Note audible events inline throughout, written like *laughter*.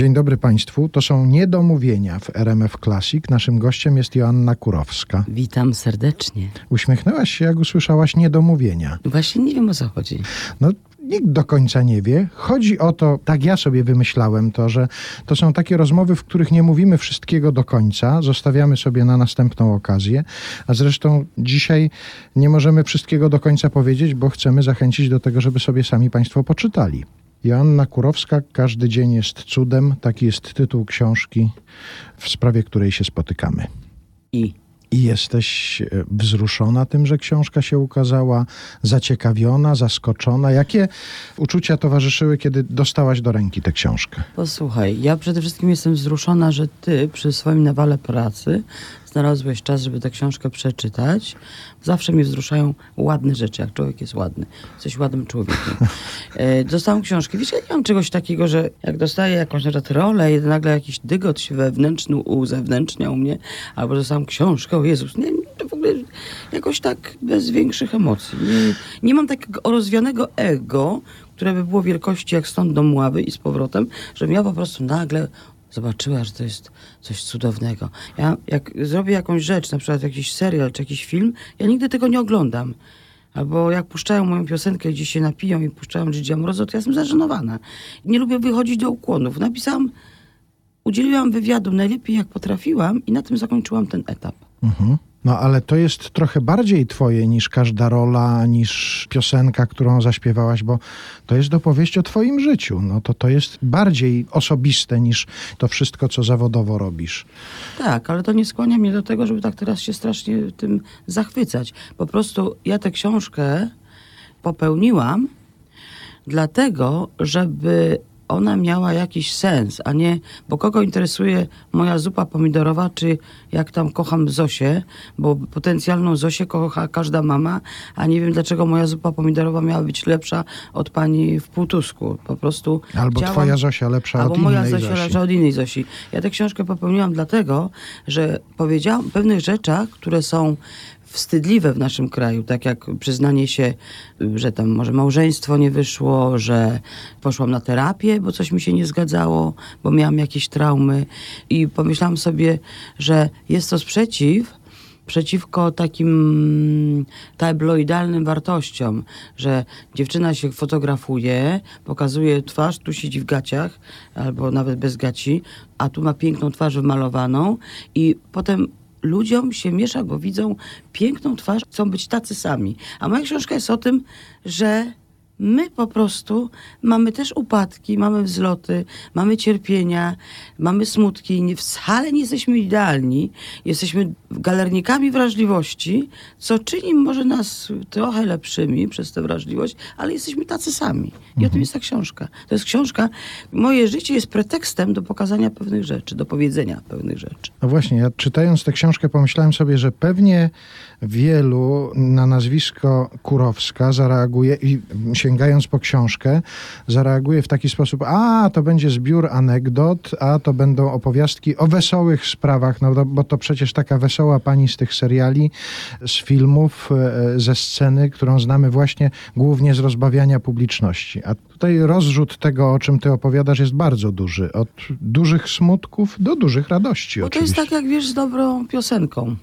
Dzień dobry Państwu. To są niedomówienia w RMF Classic. Naszym gościem jest Joanna Kurowska. Witam serdecznie. Uśmiechnęłaś się, jak usłyszałaś niedomówienia. Właśnie nie wiem o co chodzi. No, nikt do końca nie wie. Chodzi o to, tak ja sobie wymyślałem to, że to są takie rozmowy, w których nie mówimy wszystkiego do końca, zostawiamy sobie na następną okazję, a zresztą dzisiaj nie możemy wszystkiego do końca powiedzieć, bo chcemy zachęcić do tego, żeby sobie sami Państwo poczytali. Joanna Kurowska, Każdy dzień jest cudem. Taki jest tytuł książki, w sprawie której się spotykamy. I I jesteś e, wzruszona tym, że książka się ukazała, zaciekawiona, zaskoczona. Jakie uczucia towarzyszyły, kiedy dostałaś do ręki tę książkę? posłuchaj, ja przede wszystkim jestem wzruszona, że ty przy swoim nawale pracy znalazłeś czas, żeby tę książkę przeczytać. Zawsze mnie wzruszają ładne rzeczy, jak człowiek jest ładny. Jesteś ładnym człowiekiem. *laughs* E, dostałam książkę. Wiesz, ja nie mam czegoś takiego, że jak dostaję jakąś na przykład rolę i nagle jakiś dygot się wewnętrzny uzewnętrznia u mnie, albo dostałam książkę, o Jezus, nie, to w ogóle jakoś tak bez większych emocji. Nie, nie mam takiego rozwianego ego, które by było wielkości jak stąd do Mławy i z powrotem, żebym ja po prostu nagle zobaczyła, że to jest coś cudownego. Ja jak zrobię jakąś rzecz, na przykład jakiś serial czy jakiś film, ja nigdy tego nie oglądam. Albo jak puszczają moją piosenkę, gdzieś się napiją i puszczają Gigi Amoroso, to ja jestem zażenowana. Nie lubię wychodzić do ukłonów. Napisałam, udzieliłam wywiadu najlepiej jak potrafiłam i na tym zakończyłam ten etap. Mhm. No ale to jest trochę bardziej twoje niż każda rola, niż piosenka, którą zaśpiewałaś, bo to jest opowieść o twoim życiu. No to to jest bardziej osobiste niż to wszystko, co zawodowo robisz. Tak, ale to nie skłania mnie do tego, żeby tak teraz się strasznie tym zachwycać. Po prostu ja tę książkę popełniłam dlatego, żeby ona miała jakiś sens, a nie, bo kogo interesuje moja zupa pomidorowa, czy jak tam kocham Zosię, bo potencjalną Zosię kocha każda mama, a nie wiem dlaczego moja zupa pomidorowa miała być lepsza od pani w Półtusku. Po prostu Albo działam- twoja Zosia lepsza Albo od moja innej Zosia Zosi. lepsza od innej Zosi. Ja tę książkę popełniłam dlatego, że powiedziałam o pewnych rzeczach, które są wstydliwe w naszym kraju, tak jak przyznanie się, że tam może małżeństwo nie wyszło, że poszłam na terapię, bo coś mi się nie zgadzało, bo miałam jakieś traumy. I pomyślałam sobie, że jest to sprzeciw przeciwko takim tabloidalnym wartościom, że dziewczyna się fotografuje, pokazuje twarz, tu siedzi w gaciach, albo nawet bez gaci, a tu ma piękną twarz wymalowaną i potem ludziom się miesza, bo widzą piękną twarz, chcą być tacy sami. A moja książka jest o tym, że my po prostu mamy też upadki, mamy wzloty, mamy cierpienia, mamy smutki. Nie, wcale nie jesteśmy idealni. Jesteśmy galernikami wrażliwości, co czyni może nas trochę lepszymi przez tę wrażliwość, ale jesteśmy tacy sami. I o tym jest ta książka. To jest książka. Moje życie jest pretekstem do pokazania pewnych rzeczy, do powiedzenia pewnych rzeczy. No właśnie, ja czytając tę książkę pomyślałem sobie, że pewnie wielu na nazwisko Kurowska zareaguje i sięgając po książkę, zareaguje w taki sposób, a to będzie zbiór anegdot, a to będą opowiastki o wesołych sprawach, no bo to przecież taka wesoła pani z tych seriali, z filmów, e, ze sceny, którą znamy właśnie głównie z rozbawiania publiczności. A tutaj rozrzut tego, o czym ty opowiadasz, jest bardzo duży. Od dużych smutków do dużych radości Bo to jest oczywiście. tak, jak wiesz, z dobrą piosenką.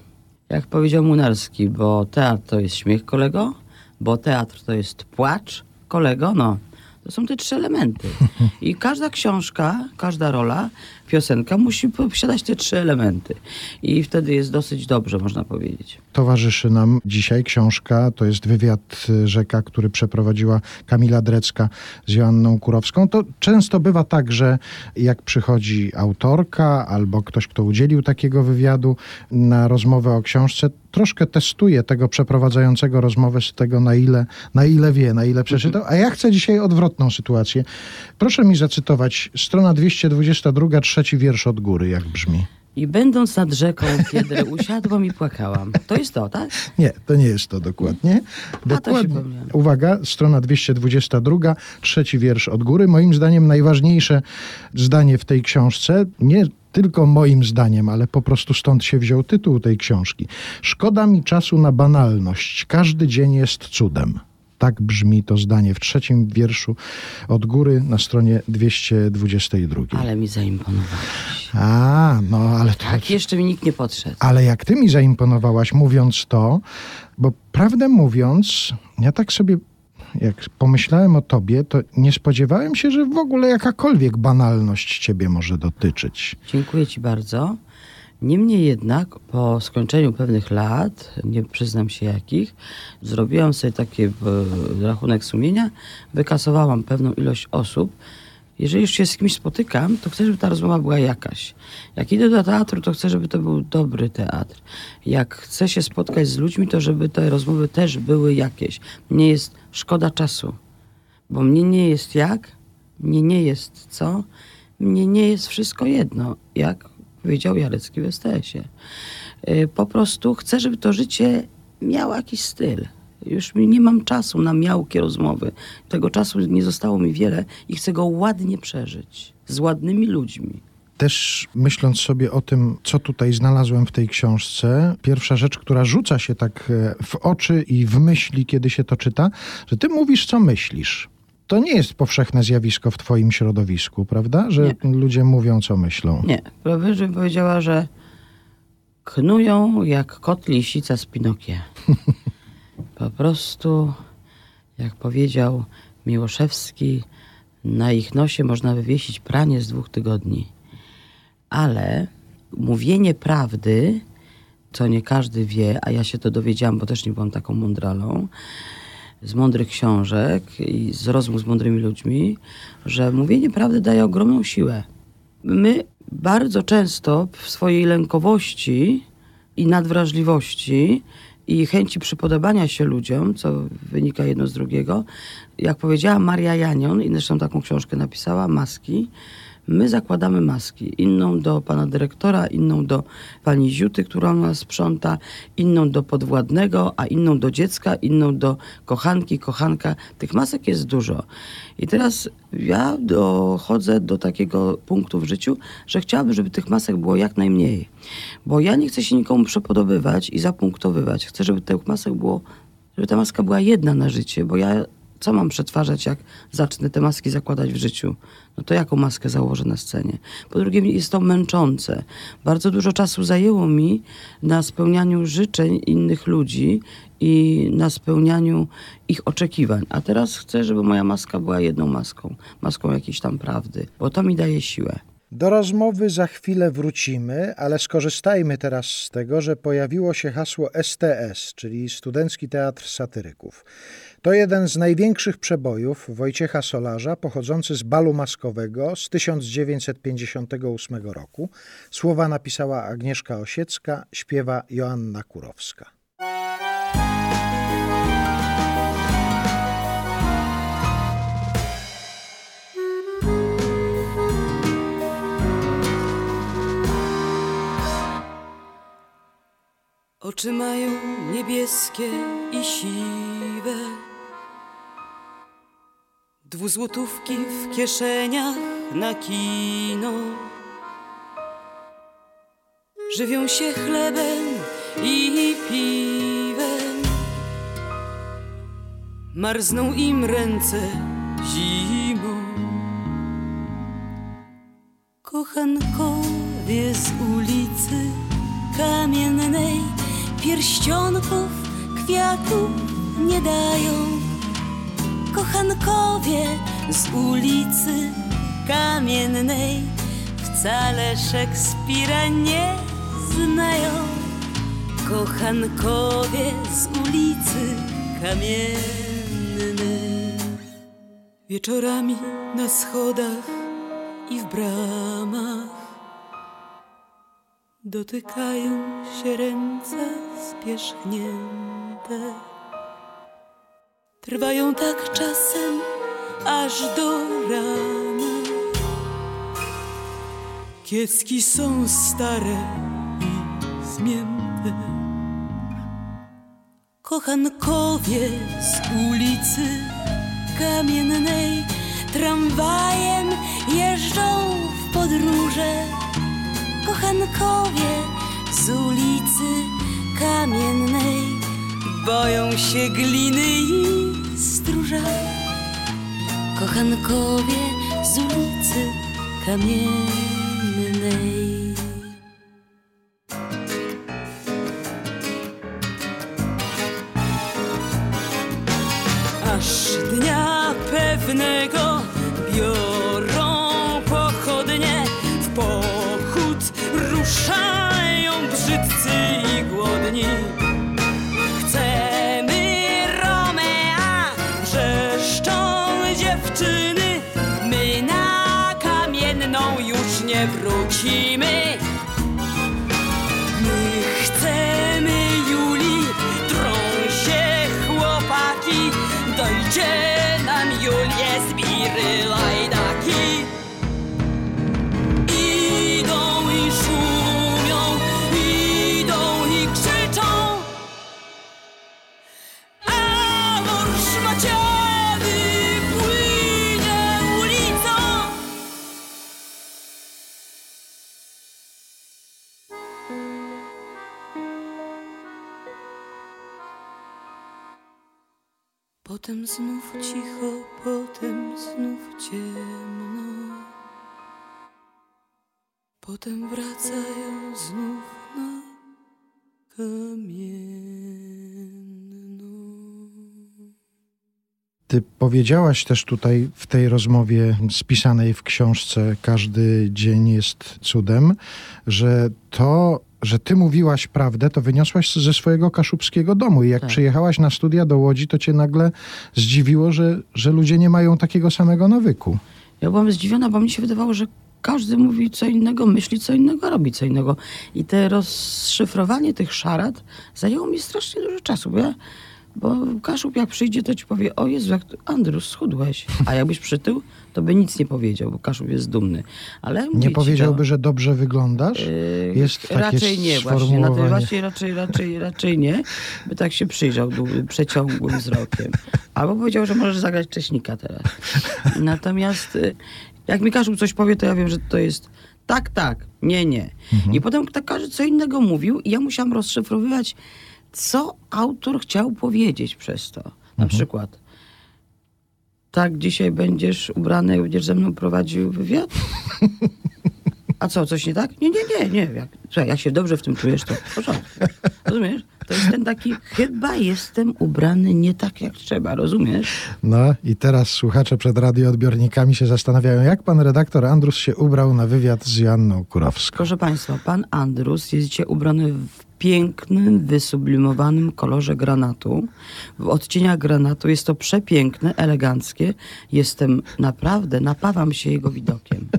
Jak powiedział Munarski, bo teatr to jest śmiech kolego, bo teatr to jest płacz kolego, no. To są te trzy elementy. I każda książka, każda rola, piosenka musi posiadać te trzy elementy. I wtedy jest dosyć dobrze, można powiedzieć. Towarzyszy nam dzisiaj książka, to jest wywiad y, Rzeka, który przeprowadziła Kamila Drecka z Joanną Kurowską. To często bywa tak, że jak przychodzi autorka albo ktoś, kto udzielił takiego wywiadu na rozmowę o książce, troszkę testuje tego przeprowadzającego rozmowę z tego, na ile, na ile wie, na ile przeczytał. A ja chcę dzisiaj odwrotną sytuację. Proszę mi zacytować strona 222, trzeci wiersz od góry, jak brzmi. I będąc nad rzeką, kiedy *laughs* usiadłam i płakałam. To jest to, tak? Nie, to nie jest to dokładnie. A, to Dokładnie. Uwaga, strona 222, trzeci wiersz od góry. Moim zdaniem najważniejsze zdanie w tej książce, nie tylko moim zdaniem, ale po prostu stąd się wziął tytuł tej książki. Szkoda mi czasu na banalność. Każdy dzień jest cudem. Tak brzmi to zdanie w trzecim wierszu od góry na stronie 222. Ale mi zaimponowałeś. A, no ale to... Tak jeszcze mi nikt nie podszedł. Ale jak ty mi zaimponowałaś mówiąc to, bo prawdę mówiąc, ja tak sobie jak pomyślałem o tobie, to nie spodziewałem się, że w ogóle jakakolwiek banalność ciebie może dotyczyć. Dziękuję ci bardzo. Niemniej jednak po skończeniu pewnych lat, nie przyznam się jakich, zrobiłam sobie taki e, rachunek sumienia, wykasowałam pewną ilość osób. Jeżeli już się z kimś spotykam, to chcę, żeby ta rozmowa była jakaś. Jak idę do teatru, to chcę, żeby to był dobry teatr. Jak chcę się spotkać z ludźmi, to żeby te rozmowy też były jakieś. Mnie jest szkoda czasu, bo mnie nie jest jak, mnie nie jest co, mnie nie jest wszystko jedno, jak powiedział Jarecki w STS-ie. Y, Po prostu chcę, żeby to życie miało jakiś styl. Już nie mam czasu na miałkie rozmowy. Tego czasu nie zostało mi wiele i chcę go ładnie przeżyć. Z ładnymi ludźmi. Też myśląc sobie o tym, co tutaj znalazłem w tej książce, pierwsza rzecz, która rzuca się tak e, w oczy i w myśli, kiedy się to czyta, że ty mówisz, co myślisz. To nie jest powszechne zjawisko w twoim środowisku, prawda? Że ludzie mówią, co myślą. Nie, bym powiedziała, że knują jak kot lisica z Pinokia. *laughs* Po prostu, jak powiedział Miłoszewski, na ich nosie można wywiesić pranie z dwóch tygodni. Ale mówienie prawdy, co nie każdy wie, a ja się to dowiedziałam, bo też nie byłam taką mądralą, z mądrych książek i z rozmów z mądrymi ludźmi, że mówienie prawdy daje ogromną siłę. My bardzo często w swojej lękowości i nadwrażliwości i chęci przypodobania się ludziom, co wynika jedno z drugiego, jak powiedziała Maria Janion, i zresztą taką książkę napisała, Maski, my zakładamy maski. Inną do pana dyrektora, inną do pani Ziuty, która nas sprząta, inną do podwładnego, a inną do dziecka, inną do kochanki, kochanka. Tych masek jest dużo. I teraz ja dochodzę do takiego punktu w życiu, że chciałabym, żeby tych masek było jak najmniej. Bo ja nie chcę się nikomu przepodobywać i zapunktowywać. Chcę, żeby tych masek było, żeby ta maska była jedna na życie, bo ja co mam przetwarzać, jak zacznę te maski zakładać w życiu? No to jaką maskę założę na scenie? Po drugie, jest to męczące. Bardzo dużo czasu zajęło mi na spełnianiu życzeń innych ludzi i na spełnianiu ich oczekiwań. A teraz chcę, żeby moja maska była jedną maską, maską jakiejś tam prawdy, bo to mi daje siłę. Do rozmowy za chwilę wrócimy, ale skorzystajmy teraz z tego, że pojawiło się hasło STS, czyli Studencki Teatr Satyryków. To jeden z największych przebojów Wojciecha Solarza, pochodzący z balu maskowego z 1958 roku. Słowa napisała Agnieszka Osiecka, śpiewa Joanna Kurowska. Oczy mają niebieskie i siwe Dwuzłotówki w kieszeniach na kino. Żywią się chlebem i piwem. Marzną im ręce zimą. Kochankowie z ulicy kamiennej Pierścionków, kwiatów nie dają Kochankowie z ulicy kamiennej Wcale Szekspira nie znają Kochankowie z ulicy kamiennej Wieczorami na schodach i w bramach Dotykają się ręce spierzchnięte. Trwają tak czasem aż do rana. Kiecki są stare i zmięte. Kochankowie z ulicy kamiennej tramwajem jeżdżą w podróże kochankowie z ulicy kamiennej boją się gliny i stróża, kochankowie z ulicy Kamiennej. Potem wracają znów na kamienną. Ty powiedziałaś też tutaj w tej rozmowie spisanej w książce Każdy dzień jest cudem, że to, że ty mówiłaś prawdę, to wyniosłaś ze swojego kaszubskiego domu. I jak Tak. przyjechałaś na studia do Łodzi, to cię nagle zdziwiło, że, że ludzie nie mają takiego samego nawyku. Ja byłam zdziwiona, bo mi się wydawało, że każdy mówi co innego, myśli co innego, robi co innego. I te rozszyfrowanie tych szarat zajęło mi strasznie dużo czasu, bo ja, bo Kaszub jak przyjdzie, to ci powie, o Jezu, jak Andrus, schudłeś. A jakbyś przytył, to by nic nie powiedział, bo Kaszub jest dumny. Ale Nie powiedziałby, to, że dobrze wyglądasz? yy, Jest takie raczej nie, właśnie. Na sformułowanie. właśnie raczej, raczej, raczej nie. By tak się przyjrzał przeciągłym wzrokiem. Albo powiedział, że możesz zagrać Cześnika teraz. Natomiast y, jak mi Kaszub coś powie, to ja wiem, że to jest tak, tak, nie, nie. I potem tak każdy co innego mówił i ja musiałam rozszyfrowywać, co autor chciał powiedzieć przez to. Na przykład, tak dzisiaj będziesz ubrany, jak będziesz ze mną prowadził wywiad? A co, coś nie tak? Nie, nie, nie, nie. Jak, słuchaj, jak się dobrze w tym czujesz, to w porządku. Rozumiesz? To jest ten taki, chyba jestem ubrany nie tak, jak trzeba, rozumiesz? No i teraz słuchacze przed radioodbiornikami się zastanawiają, jak pan redaktor Andrus się ubrał na wywiad z Joanną Kurowską. Proszę Państwa, pan Andrus jest dzisiaj ubrany w pięknym, wysublimowanym kolorze granatu. W odcieniach granatu jest to przepiękne, eleganckie. Jestem naprawdę, napawam się jego widokiem. *laughs*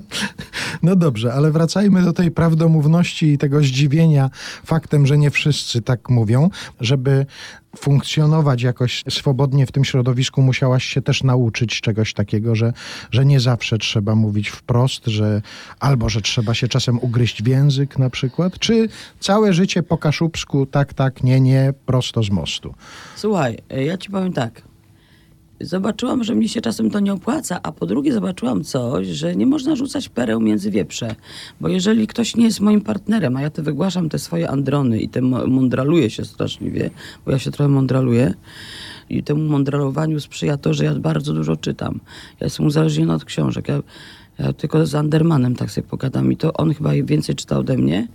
No dobrze, ale wracajmy do tej prawdomówności i tego zdziwienia faktem, że nie wszyscy tak mówią. Żeby funkcjonować jakoś swobodnie w tym środowisku, musiałaś się też nauczyć czegoś takiego, że, że nie zawsze trzeba mówić wprost, że albo że trzeba się czasem ugryźć w język na przykład, czy całe życie po kaszubsku tak, tak, nie, nie, prosto z mostu. Słuchaj, ja ci powiem tak. Zobaczyłam, że mnie się czasem to nie opłaca, a po drugie zobaczyłam coś, że nie można rzucać pereł między wieprze. Bo jeżeli ktoś nie jest moim partnerem, a ja te wygłaszam te swoje androny i te mądraluję się straszliwie, bo ja się trochę mądraluję, i temu mądralowaniu sprzyja to, że ja bardzo dużo czytam. Ja jestem uzależniona od książek. Ja, ja tylko z Andermanem tak sobie pogadam i to on chyba więcej czyta ode mnie,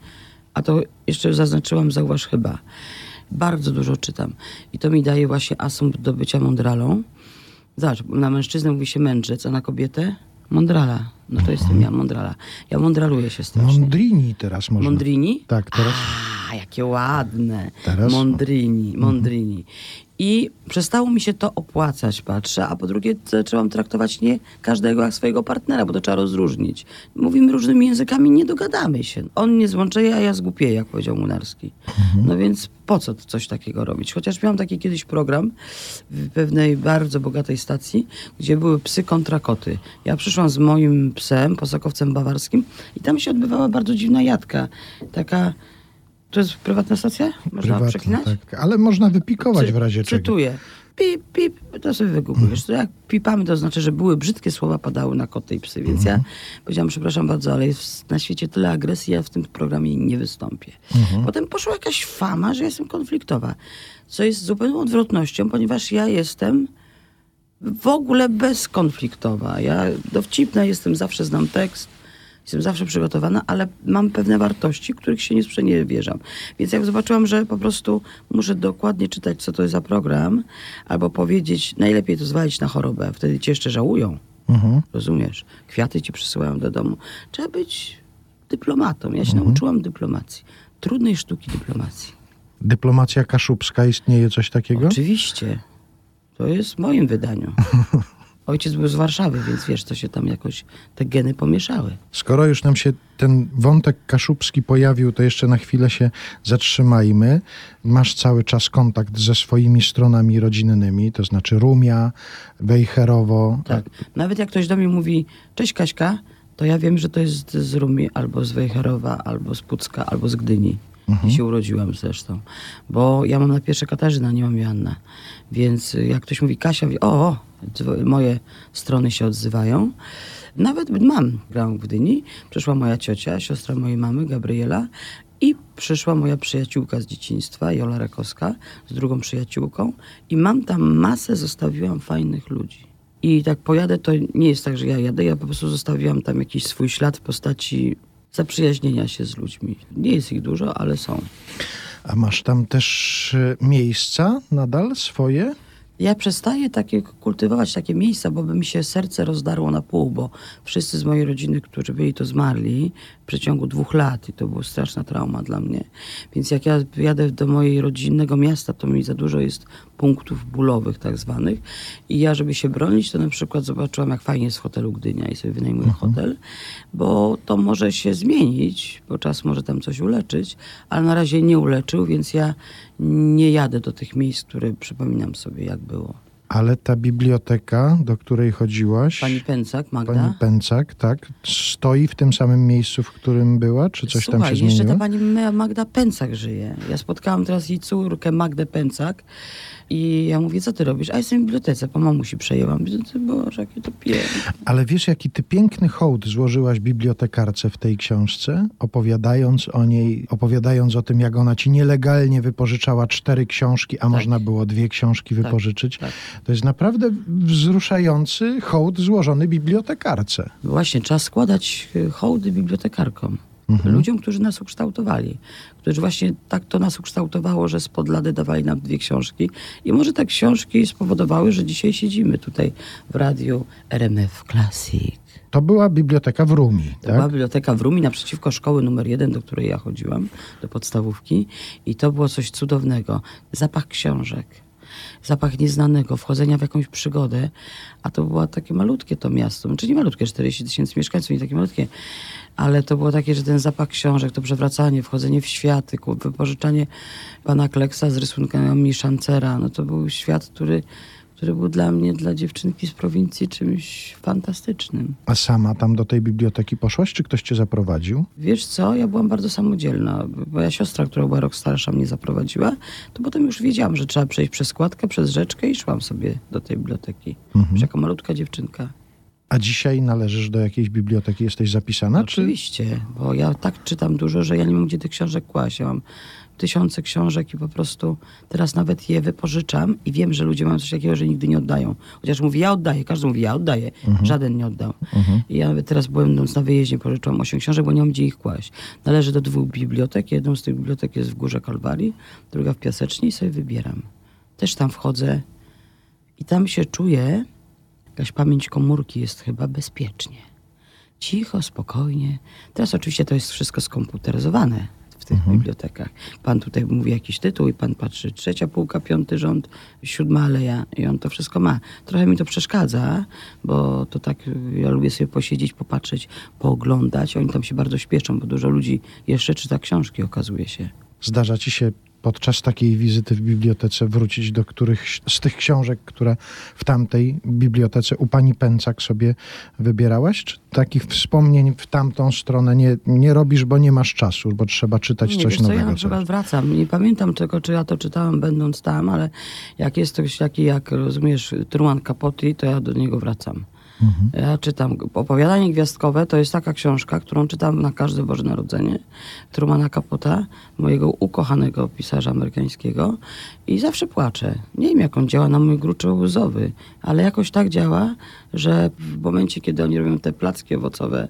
a to jeszcze zaznaczyłam, zauważ chyba. Bardzo dużo czytam. I to mi daje właśnie asumpt do bycia mądralą. Zobacz, na mężczyznę mówi się mędrzec, a na kobietę mądrala. No to jestem ja, mądrala. Ja mądraluję się strasznie. Mondrini teraz można. Mondrini? Tak, teraz. A, jakie ładne. Teraz? Mondrini, Mondrini. I przestało mi się to opłacać, patrzę, a po drugie zaczęłam traktować nie każdego jak swojego partnera, bo to trzeba rozróżnić. Mówimy różnymi językami, nie dogadamy się. On nie złączeje, a ja zgłupieję, jak powiedział Munarski. No więc po co coś takiego robić? Chociaż miałam taki kiedyś program w pewnej bardzo bogatej stacji, gdzie były psy kontra koty. Ja przyszłam z moim psem, posakowcem bawarskim i tam się odbywała bardzo dziwna jadka. Taka... To jest prywatna stacja? Można Prywatne, przeklinać? tak. Ale można wypikować Cy- w razie czego. Cytuję. Pip, pip, to sobie wygooglujesz. To jak pipamy, to znaczy, że były brzydkie słowa padały na koty i psy, więc ja powiedziałam, przepraszam bardzo, ale jest na świecie tyle agresji, ja w tym programie nie wystąpię. Potem poszła jakaś fama, że jestem konfliktowa, co jest zupełną odwrotnością, ponieważ ja jestem w ogóle bezkonfliktowa. Ja dowcipna jestem, zawsze znam tekst, jestem zawsze przygotowana, ale mam pewne wartości, których się nie sprzeniewierzam. Więc jak zobaczyłam, że po prostu muszę dokładnie czytać, co to jest za program, albo powiedzieć, najlepiej to zwalić na chorobę, wtedy cię jeszcze żałują. Mhm. Rozumiesz? Kwiaty ci przysyłają do domu. Trzeba być dyplomatą. Ja się nauczyłam dyplomacji. Trudnej sztuki dyplomacji. Dyplomacja kaszubska, istnieje coś takiego? Oczywiście. To jest w moim wydaniu. *laughs* Ojciec był z Warszawy, więc wiesz, to się tam jakoś te geny pomieszały. Skoro już nam się ten wątek kaszubski pojawił, to jeszcze na chwilę się zatrzymajmy. Masz cały czas kontakt ze swoimi stronami rodzinnymi, to znaczy Rumia, Wejherowo. Tak. Nawet jak ktoś do mnie mówi, cześć Kaśka, to ja wiem, że to jest z Rumi, albo z Wejherowa, albo z Pucka, albo z Gdyni. Mhm. Się urodziłam zresztą. Bo ja mam na pierwsze Katarzyna, nie mam Joanna. Więc y, jak ktoś mówi Kasia, mówi, o, o, moje strony się odzywają. Nawet mam, grałam w Gdyni. Przyszła moja ciocia, siostra mojej mamy, Gabriela. I przyszła moja przyjaciółka z dzieciństwa, Jola Rakowska, z drugą przyjaciółką. I mam tam masę, zostawiłam fajnych ludzi. I tak pojadę, to nie jest tak, że ja jadę, ja po prostu zostawiłam tam jakiś swój ślad w postaci zaprzyjaźnienia się z ludźmi. Nie jest ich dużo, ale są. A masz tam też e, miejsca nadal swoje? Ja przestaję takie kultywować takie miejsca, bo by mi się serce rozdarło na pół, bo wszyscy z mojej rodziny, którzy byli, to zmarli w przeciągu dwóch lat i to była straszna trauma dla mnie. Więc jak ja jadę do mojej rodzinnego miasta, to mi za dużo jest punktów bólowych tak zwanych i ja, żeby się bronić, to na przykład zobaczyłam, jak fajnie jest w hotelu Gdynia i sobie wynajmuję hotel, bo to może się zmienić, bo czas może tam coś uleczyć, ale na razie nie uleczył, więc ja nie jadę do tych miejsc, które przypominam sobie, jak było. Ale ta biblioteka, do której chodziłaś, Pani Pęcak, Magda? pani Pęcak, tak, stoi w tym samym miejscu, w którym była, czy coś Słuchaj, tam się jeszcze ta zmieniło? pani Ma- Magda Pęcak żyje. Ja spotkałam teraz jej córkę Magdę Pęcak i ja mówię, co ty robisz? A jestem w bibliotece, po mamusi przejęłam. Ty Boże, jakie to piękne. Ale wiesz, jaki ty piękny hołd złożyłaś bibliotekarce w tej książce, opowiadając o niej, opowiadając o tym, jak ona ci nielegalnie wypożyczała cztery książki, a można było dwie książki wypożyczyć. tak. To jest naprawdę wzruszający hołd złożony bibliotekarce. Właśnie, trzeba składać y, hołdy bibliotekarkom. Mhm. Ludziom, którzy nas ukształtowali. Którzy właśnie tak to nas ukształtowało, że spod lady dawali nam dwie książki. I może te książki spowodowały, że dzisiaj siedzimy tutaj w radiu RMF Classic. To była biblioteka w Rumi, To była tak? biblioteka w Rumi naprzeciwko szkoły numer jeden, do której ja chodziłam, do podstawówki. I to było coś cudownego. Zapach książek, zapach nieznanego, wchodzenia w jakąś przygodę. A to było takie malutkie to miasto. Znaczy nie malutkie, 40 tysięcy mieszkańców, nie takie malutkie. Ale to było takie, że ten zapach książek, to przewracanie, wchodzenie w światy, wypożyczanie pana Kleksa z rysunkami Szancera. No to był świat, który, który był dla mnie, dla dziewczynki z prowincji czymś fantastycznym. A sama tam do tej biblioteki poszłaś, czy ktoś cię zaprowadził? Wiesz co, ja byłam bardzo samodzielna. Moja siostra, która była rok starsza, mnie zaprowadziła. To potem już wiedziałam, że trzeba przejść przez składkę, przez rzeczkę i szłam sobie do tej biblioteki. Już jako malutka dziewczynka. A dzisiaj należysz do jakiejś biblioteki, jesteś zapisana? Czy... Oczywiście, bo ja tak czytam dużo, że ja nie mam gdzie tych książek kłaść. Ja mam tysiące książek i po prostu teraz nawet je wypożyczam i wiem, że ludzie mają coś takiego, że nigdy nie oddają. Chociaż mówi, ja oddaję, każdy mówi, ja oddaję. Żaden nie oddał. I ja nawet teraz byłem będąc na wyjeździe, pożyczyłam osiem książek, bo nie mam gdzie ich kłaść. Należy do dwóch bibliotek. Jedną z tych bibliotek jest w Górze Kalwarii, druga w Piasecznie i sobie wybieram. Też tam wchodzę i tam się czuję, jakaś pamięć komórki jest chyba bezpiecznie. Cicho, spokojnie. Teraz oczywiście to jest wszystko skomputeryzowane w tych bibliotekach. Pan tutaj mówi jakiś tytuł i pan patrzy trzecia półka, piąty rząd, siódma aleja i on to wszystko ma. Trochę mi to przeszkadza, bo to tak ja lubię sobie posiedzieć, popatrzeć, pooglądać. Oni tam się bardzo śpieszą, bo dużo ludzi jeszcze czyta książki, okazuje się. Zdarza ci się podczas takiej wizyty w bibliotece wrócić do których z tych książek, które w tamtej bibliotece u pani Pęcak sobie wybierałaś? Czy takich wspomnień w tamtą stronę nie, nie robisz, bo nie masz czasu, bo trzeba czytać Nie, coś wiesz nowego? ja na przykład wracam. Nie pamiętam tego, czy ja to czytałam będąc tam, ale jak jest ktoś taki, jak rozumiesz, Truman Capote, to ja do niego wracam. Ja czytam opowiadanie gwiazdkowe, to jest taka książka, którą czytam na każde Boże Narodzenie. Trumana Capota, mojego ukochanego pisarza amerykańskiego i zawsze płaczę. Nie wiem, jak on działa na mój gruczoł łzowy, ale jakoś tak działa, że w momencie, kiedy oni robią te placki owocowe,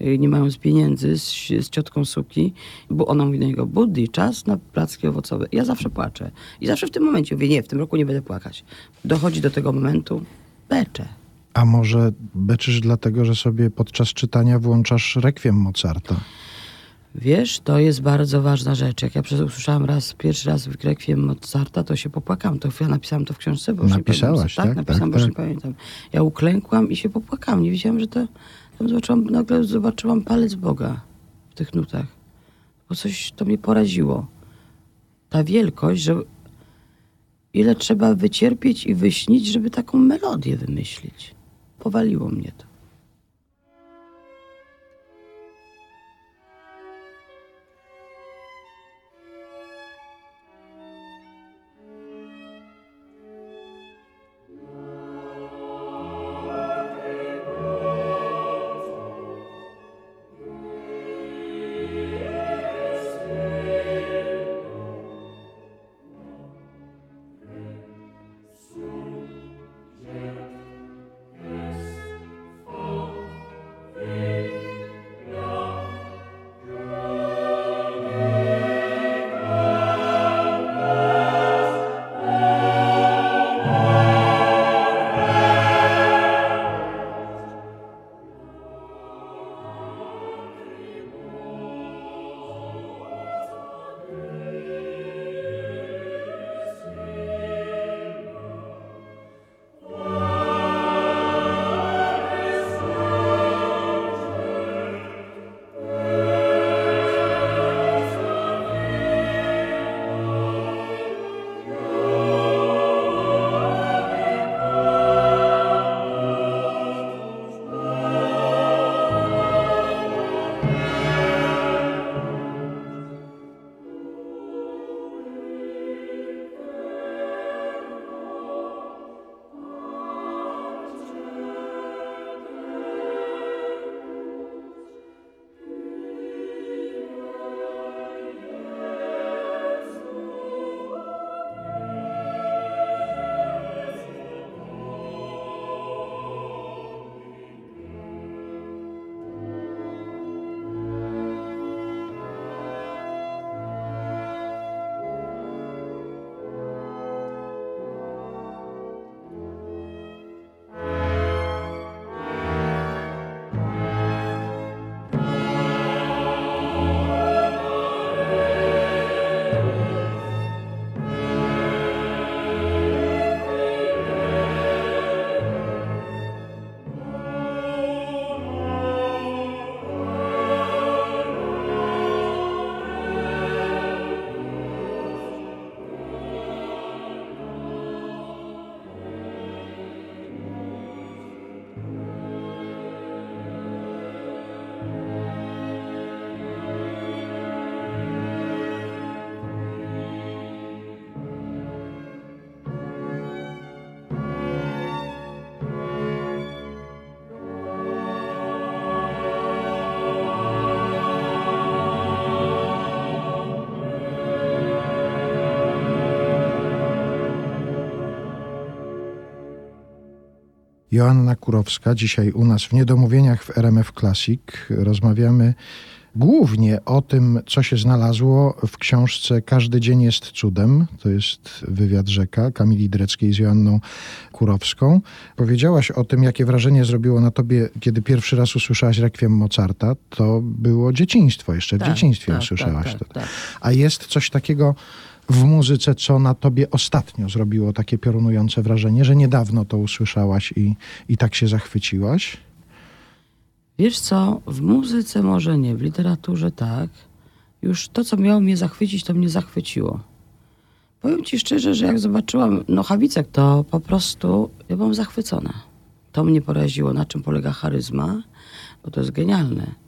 y, nie mając pieniędzy z, z ciotką Suki, bo ona mówi do niego, Buddy, czas na placki owocowe. Ja zawsze płaczę. I zawsze w tym momencie mówię, nie, w tym roku nie będę płakać. Dochodzi do tego momentu, beczę. A może beczysz dlatego, że sobie podczas czytania włączasz rekwiem Mozarta? Wiesz, to jest bardzo ważna rzecz. Jak ja usłyszałam raz, pierwszy raz w Rekwiem Mozarta, to się popłakałam. To ja napisałam to w książce, bo już nie Napisałaś, pamiętam. tak? Tak, napisałam, Tak, bo tak. nie pamiętam. Ja uklękłam i się popłakałam. Nie wiedziałam, że to... Tam zobaczyłam, nagle zobaczyłam palec Boga w tych nutach. Bo coś to mnie poraziło. Ta wielkość, że ile trzeba wycierpieć i wyśnić, żeby taką melodię wymyślić. Powaliło mnie to. Joanna Kurowska, dzisiaj u nas w Niedomówieniach w RMF Classic. Rozmawiamy głównie o tym, co się znalazło w książce Każdy dzień jest cudem. To jest wywiad rzeka Kamili Dreckiej z Joanną Kurowską. Powiedziałaś o tym, jakie wrażenie zrobiło na tobie, kiedy pierwszy raz usłyszałaś rekwiem Mozarta. To było dzieciństwo, jeszcze w Tak, dzieciństwie tak, usłyszałaś tak, to. tak, tak. A jest coś takiego w muzyce, co na tobie ostatnio zrobiło takie piorunujące wrażenie, że niedawno to usłyszałaś i, i tak się zachwyciłaś? Wiesz co, w muzyce może nie, w literaturze tak. Już to, co miało mnie zachwycić, to mnie zachwyciło. Powiem ci szczerze, że jak zobaczyłam Nochawicek, to po prostu ja byłam zachwycona. To mnie poraziło, na czym polega charyzma, bo to jest genialne.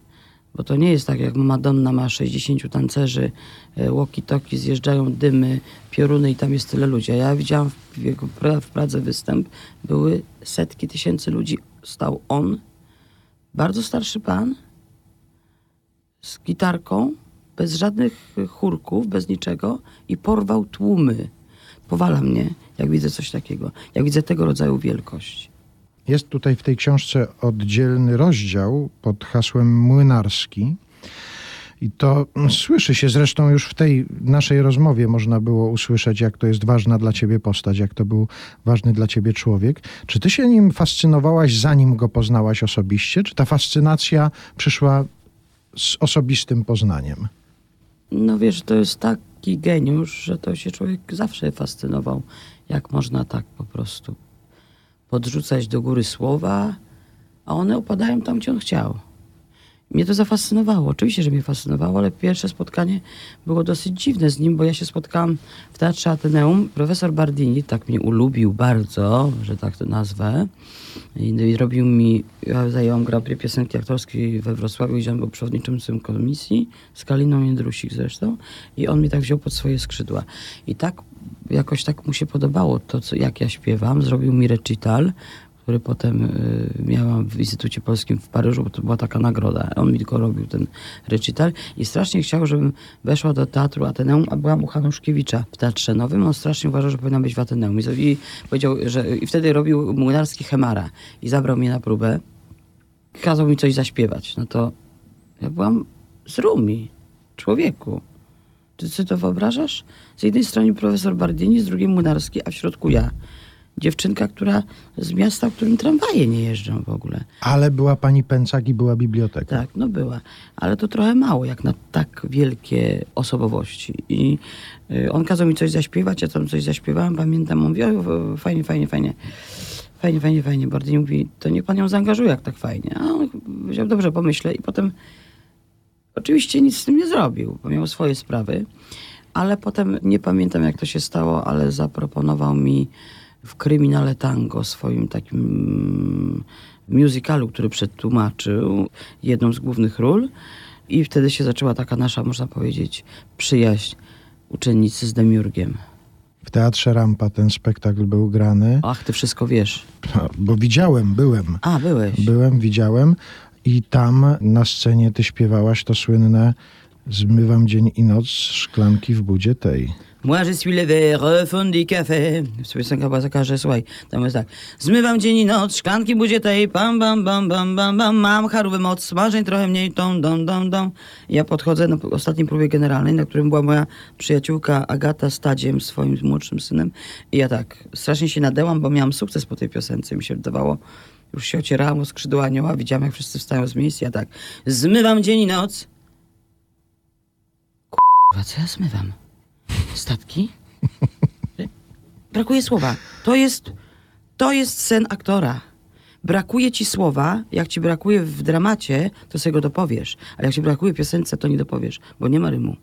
Bo to nie jest tak, jak Madonna ma 60 tancerzy, e, walkie-talkie, zjeżdżają dymy, pioruny i tam jest tyle ludzi. A ja widziałam w, jego, w Pradze występ, były setki tysięcy ludzi stał on, bardzo starszy pan, z gitarką, bez żadnych chórków, bez niczego i porwał tłumy. Powala mnie, jak widzę coś takiego, jak widzę tego rodzaju wielkość. Jest tutaj w tej książce oddzielny rozdział pod hasłem młynarski. I to słyszy się zresztą już w tej naszej rozmowie można było usłyszeć, jak to jest ważna dla ciebie postać, jak to był ważny dla ciebie człowiek. Czy ty się nim fascynowałaś, zanim go poznałaś osobiście? Czy ta fascynacja przyszła z osobistym poznaniem? No wiesz, to jest taki geniusz, że to się człowiek zawsze fascynował, jak można tak po prostu podrzucać do góry słowa, a one upadają tam, gdzie on chciał. Mnie to zafascynowało. Oczywiście, że mnie fascynowało, ale pierwsze spotkanie było dosyć dziwne z nim, bo ja się spotkałam w Teatrze Ateneum. Profesor Bardini tak mnie ulubił bardzo, że tak to nazwę. I, i robił mi, ja zajęłam Grand piosenki aktorskiej we Wrocławiu, gdzie on był przewodniczącym komisji, z Kaliną Jędrusik zresztą. I on mnie tak wziął pod swoje skrzydła. I tak, jakoś tak mu się podobało to, co, jak ja śpiewam. Zrobił mi recital, który potem y, miałam w Instytucie Polskim w Paryżu, bo to była taka nagroda. On mi tylko robił ten recital i strasznie chciał, żebym weszła do Teatru Ateneum, a byłam u Hanuszkiewicza w Teatrze Nowym. On strasznie uważał, że powinna być w Ateneum. I, powiedział, że i wtedy robił Młynarski Chemara i zabrał mnie na próbę. Kazał mi coś zaśpiewać. No to ja byłam z Rumi, człowieku. Ty sobie to wyobrażasz? Z jednej strony profesor Bardini, z drugiej Młynarski, a w środku ja. Dziewczynka, która z miasta, w którym tramwaje nie jeżdżą w ogóle. Ale była pani Pęcak i była biblioteka. Tak, no była. Ale to trochę mało, jak na tak wielkie osobowości. I y, on kazał mi coś zaśpiewać, ja tam coś zaśpiewałam, pamiętam, on mówi, o, fajnie, fajnie, fajnie. Fajnie, fajnie, fajnie. Bardini mówi, to niech pan ją zaangażuje, jak tak fajnie. A on powiedział, dobrze, pomyślę. I potem oczywiście nic z tym nie zrobił, bo miał swoje sprawy. Ale potem, nie pamiętam jak to się stało, ale zaproponował mi w Kryminale Tango, swoim takim mm, musicalu, który przetłumaczył jedną z głównych ról. I wtedy się zaczęła taka nasza, można powiedzieć, przyjaźń uczennicy z Demiurgiem. W Teatrze Rampa ten spektakl był grany, Ach, ty wszystko wiesz. bo widziałem, byłem. A, byłeś. Byłem, widziałem i tam na scenie ty śpiewałaś to słynne Zmywam dzień i noc szklanki w budzie tej. Moi je suis le verre fond du café. Piosenka że słuchaj, tam jest tak. Zmywam dzień i noc, szklanki budzie tej, pam, bam, bam, bam, bam, bam, mam charówy moc, marzeń trochę mniej, tom, dom, dom, dom. Ja podchodzę na ostatniej próbie generalnej, na którym była moja przyjaciółka Agata z swoim młodszym synem. I ja tak, strasznie się nadełam, bo miałam sukces po tej piosence. Mi się wydawało, już się ocierałam o skrzydła anioła, widziałam jak wszyscy wstają z miejsc. Ja tak, zmywam dzień i noc. Kurwa, co ja zmywam? Statki? Brakuje słowa. To jest, to jest sen aktora. Brakuje ci słowa, jak ci brakuje w dramacie, to sobie go dopowiesz. Ale jak ci brakuje piosence, to nie dopowiesz, bo nie ma rymu.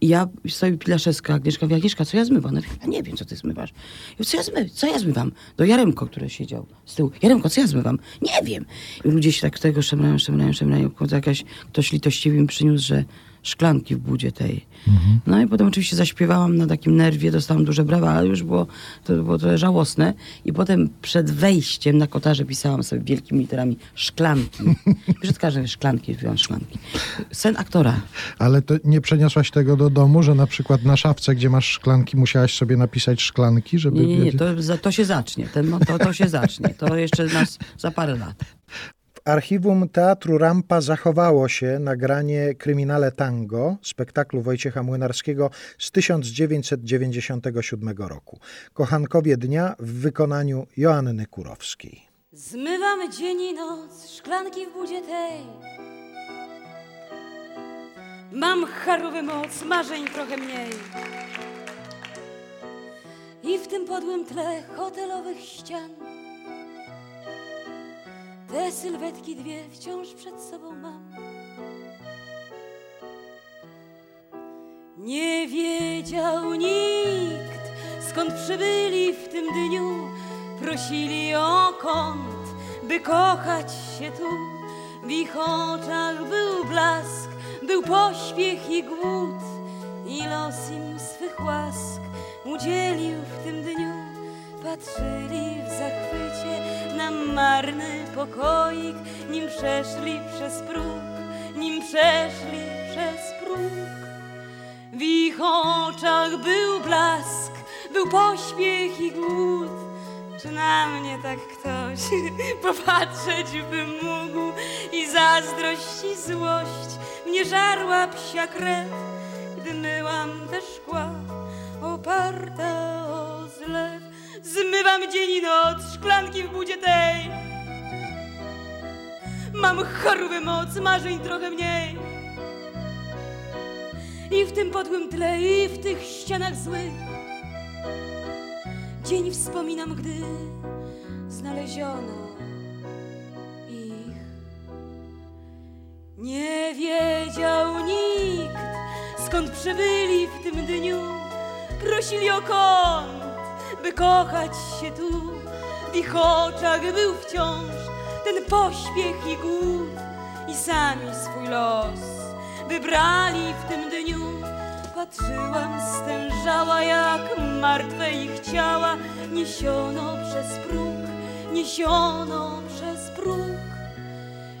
I ja sobie Pilaszewska, Agnieszka mówi, Agnieszka, co ja zmywam? No, ja nie wiem, co ty zmywasz. Ja co ja, zmy, co ja zmywam? Do Jaremko, który siedział z tyłu. Jaremko, co ja zmywam? Nie wiem. I ludzie się tak tego szemrają, szemrają, szemrają. Jakaś, ktoś litościwie mi przyniósł, że szklanki w budzie tej. No i potem oczywiście zaśpiewałam na takim nerwie, dostałam duże brawa, ale już było, to było trochę żałosne. I potem przed wejściem na kotarze pisałam sobie wielkimi literami szklanki. *laughs* Przed każdym szklanki, wziąłam szklanki. Sen aktora. Ale to nie przeniosłaś tego do domu, że na przykład na szafce, gdzie masz szklanki, musiałaś sobie napisać szklanki, żeby... Nie, nie, nie, to, to się zacznie. Ten, no, to, to się zacznie. To jeszcze nas za parę lat. Archiwum Teatru Rampa zachowało się nagranie Kryminale Tango, spektaklu Wojciecha Młynarskiego z 1997 roku. Kochankowie dnia w wykonaniu Joanny Kurowskiej. Zmywamy dzień i noc, szklanki w budzie tej. Mam charowy moc, marzeń trochę mniej. I w tym podłym tle hotelowych ścian te sylwetki dwie wciąż przed sobą mam. Nie wiedział nikt, skąd przybyli w tym dniu. Prosili o kąt, by kochać się tu. W ich oczach był blask, był pośpiech i głód. I los im swych łask udzielił w tym dniu. Patrzyli w zachwycie na marny pokoik, nim przeszli przez próg, nim przeszli przez próg. W ich oczach był blask, był pośpiech i głód. Czy na mnie tak ktoś *laughs* popatrzeć by mógł i zazdrość i złość mnie żarła psia krew, gdy myłam te szkła oparta o zlew. Zmywam dzień i noc szklanki w budzie tej. Mam chorobę moc, marzeń trochę mniej. I w tym podłym tle, i w tych ścianach złych Dzień wspominam, gdy znaleziono ich. Nie wiedział nikt, skąd przybyli w tym dniu. Prosili o kąt, by kochać się tu. W ich oczach był wciąż ten pośpiech i głód i sami swój los wybrali w tym dniu. Patrzyłam, stężała jak martwe ich ciała, niesiono przez próg, niesiono przez próg.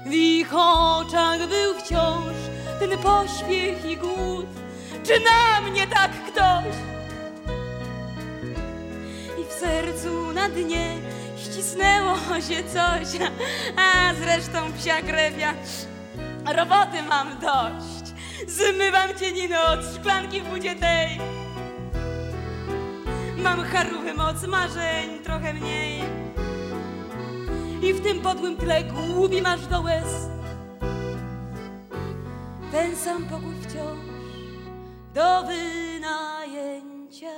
W ich oczach był wciąż ten pośpiech i głód. Czy na mnie tak ktoś? Sercu na dnie ścisnęło się coś, a zresztą psia krew ja roboty mam dość. Zmywam i noc, szklanki w budzie tej. Mam charuchy moc marzeń, trochę mniej. I w tym podłym tle głubi masz do łez. Ten sam pokój wciąż do wynajęcia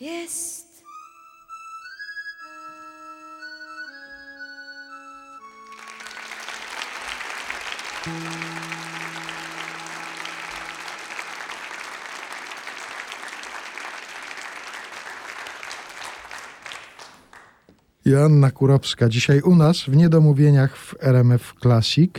jest. Joanna Kurowska, dzisiaj u nas w Niedomówieniach w RMF Classic.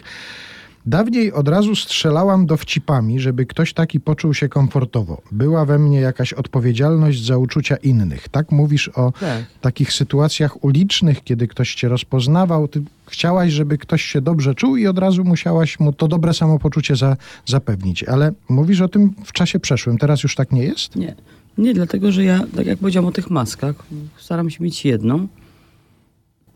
Dawniej od razu strzelałam dowcipami, żeby ktoś taki poczuł się komfortowo. Była we mnie jakaś odpowiedzialność za uczucia innych. Tak mówisz o Tak. takich sytuacjach ulicznych, kiedy ktoś cię rozpoznawał. Ty chciałaś, żeby ktoś się dobrze czuł i od razu musiałaś mu to dobre samopoczucie za, zapewnić. Ale mówisz o tym w czasie przeszłym. Teraz już tak nie jest? Nie. Nie, dlatego że ja, tak jak powiedziałam o tych maskach, staram się mieć jedną,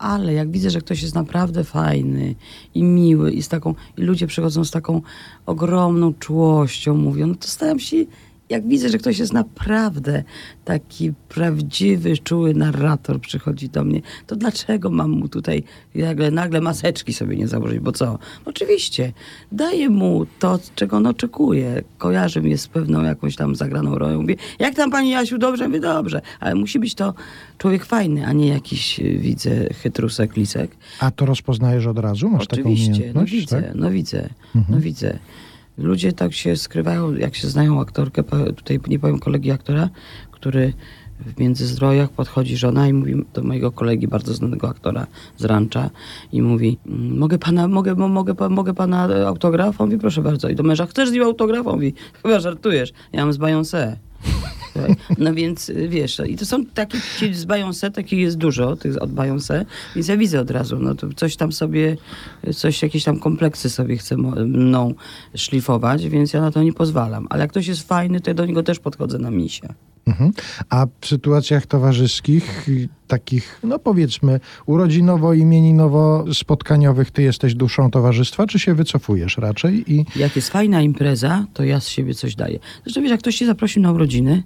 ale jak widzę, że ktoś jest naprawdę fajny i miły i z taką, i ludzie przychodzą z taką ogromną czułością, mówią, no to staram się, jak widzę, że ktoś jest naprawdę taki prawdziwy, czuły narrator przychodzi do mnie, to dlaczego mam mu tutaj nagle, nagle maseczki sobie nie założyć? Bo co? Oczywiście, daję mu to, czego on oczekuje. Kojarzy mnie z pewną jakąś tam zagraną rolą. Mówię, jak tam pani Jasiu, dobrze? Mówię, dobrze. Ale musi być to człowiek fajny, a nie jakiś, y, widzę, chytrusek, lisek. A to rozpoznajesz od razu? Masz taką Oczywiście, no umiejętność? widzę, tak? no widzę, no widzę. Ludzie tak się skrywają, jak się znają aktorkę, tutaj nie powiem kolegi aktora, który w Międzyzdrojach podchodzi żona i mówi do mojego kolegi, bardzo znanego aktora z rancza i mówi, "Mm, mogę pana, mogę, mo- mogę, mogę pana autograf? On mówi, proszę bardzo. I do męża, chcesz z nim autograf? On mówi, chyba żartujesz, ja mam z Beyoncé. No więc y, wiesz, i to są takie ci z Beyoncé, takich jest dużo tych od Beyoncé, więc ja widzę od razu, no to coś tam sobie, coś, jakieś tam kompleksy sobie chce mną szlifować, więc ja na to nie pozwalam. Ale jak ktoś jest fajny, to ja do niego też podchodzę na misie. Mhm. A w sytuacjach towarzyskich, takich, no powiedzmy, urodzinowo-imieninowo-spotkaniowych, ty jesteś duszą towarzystwa, czy się wycofujesz raczej? I Jak jest fajna impreza, to ja z siebie coś daję. Zresztą wiesz, jak ktoś cię zaprosił na urodziny,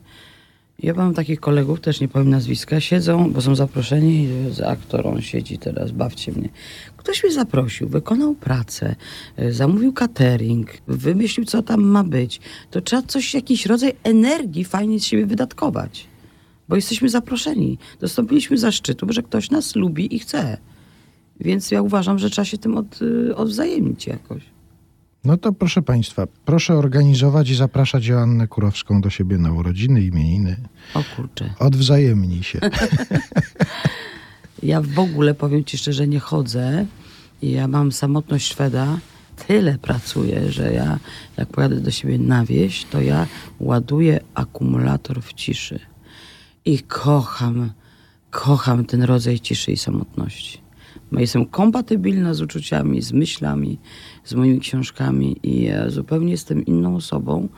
ja mam takich kolegów, też nie powiem nazwiska, siedzą, bo są zaproszeni, z aktorą siedzi teraz, bawcie mnie. Ktoś mnie zaprosił, wykonał pracę, y, zamówił catering, wymyślił, co tam ma być. To trzeba coś, jakiś rodzaj energii fajnie z siebie wydatkować. Bo jesteśmy zaproszeni. Dostąpiliśmy zaszczytu, że ktoś nas lubi i chce. Więc ja uważam, że trzeba się tym od, y, odwzajemnić jakoś. No to proszę Państwa, proszę organizować i zapraszać Joannę Kurowską do siebie na urodziny, imieniny. O kurczę. Odwzajemnij się. *laughs* Ja w ogóle powiem ci szczerze, nie chodzę. I ja mam samotność Szweda. Tyle pracuję, że ja jak pojadę do siebie na wieś, to ja ładuję akumulator w ciszy. I kocham, kocham ten rodzaj ciszy i samotności. Bo Jestem kompatybilna z uczuciami, z myślami, z moimi książkami i ja zupełnie jestem inną osobą,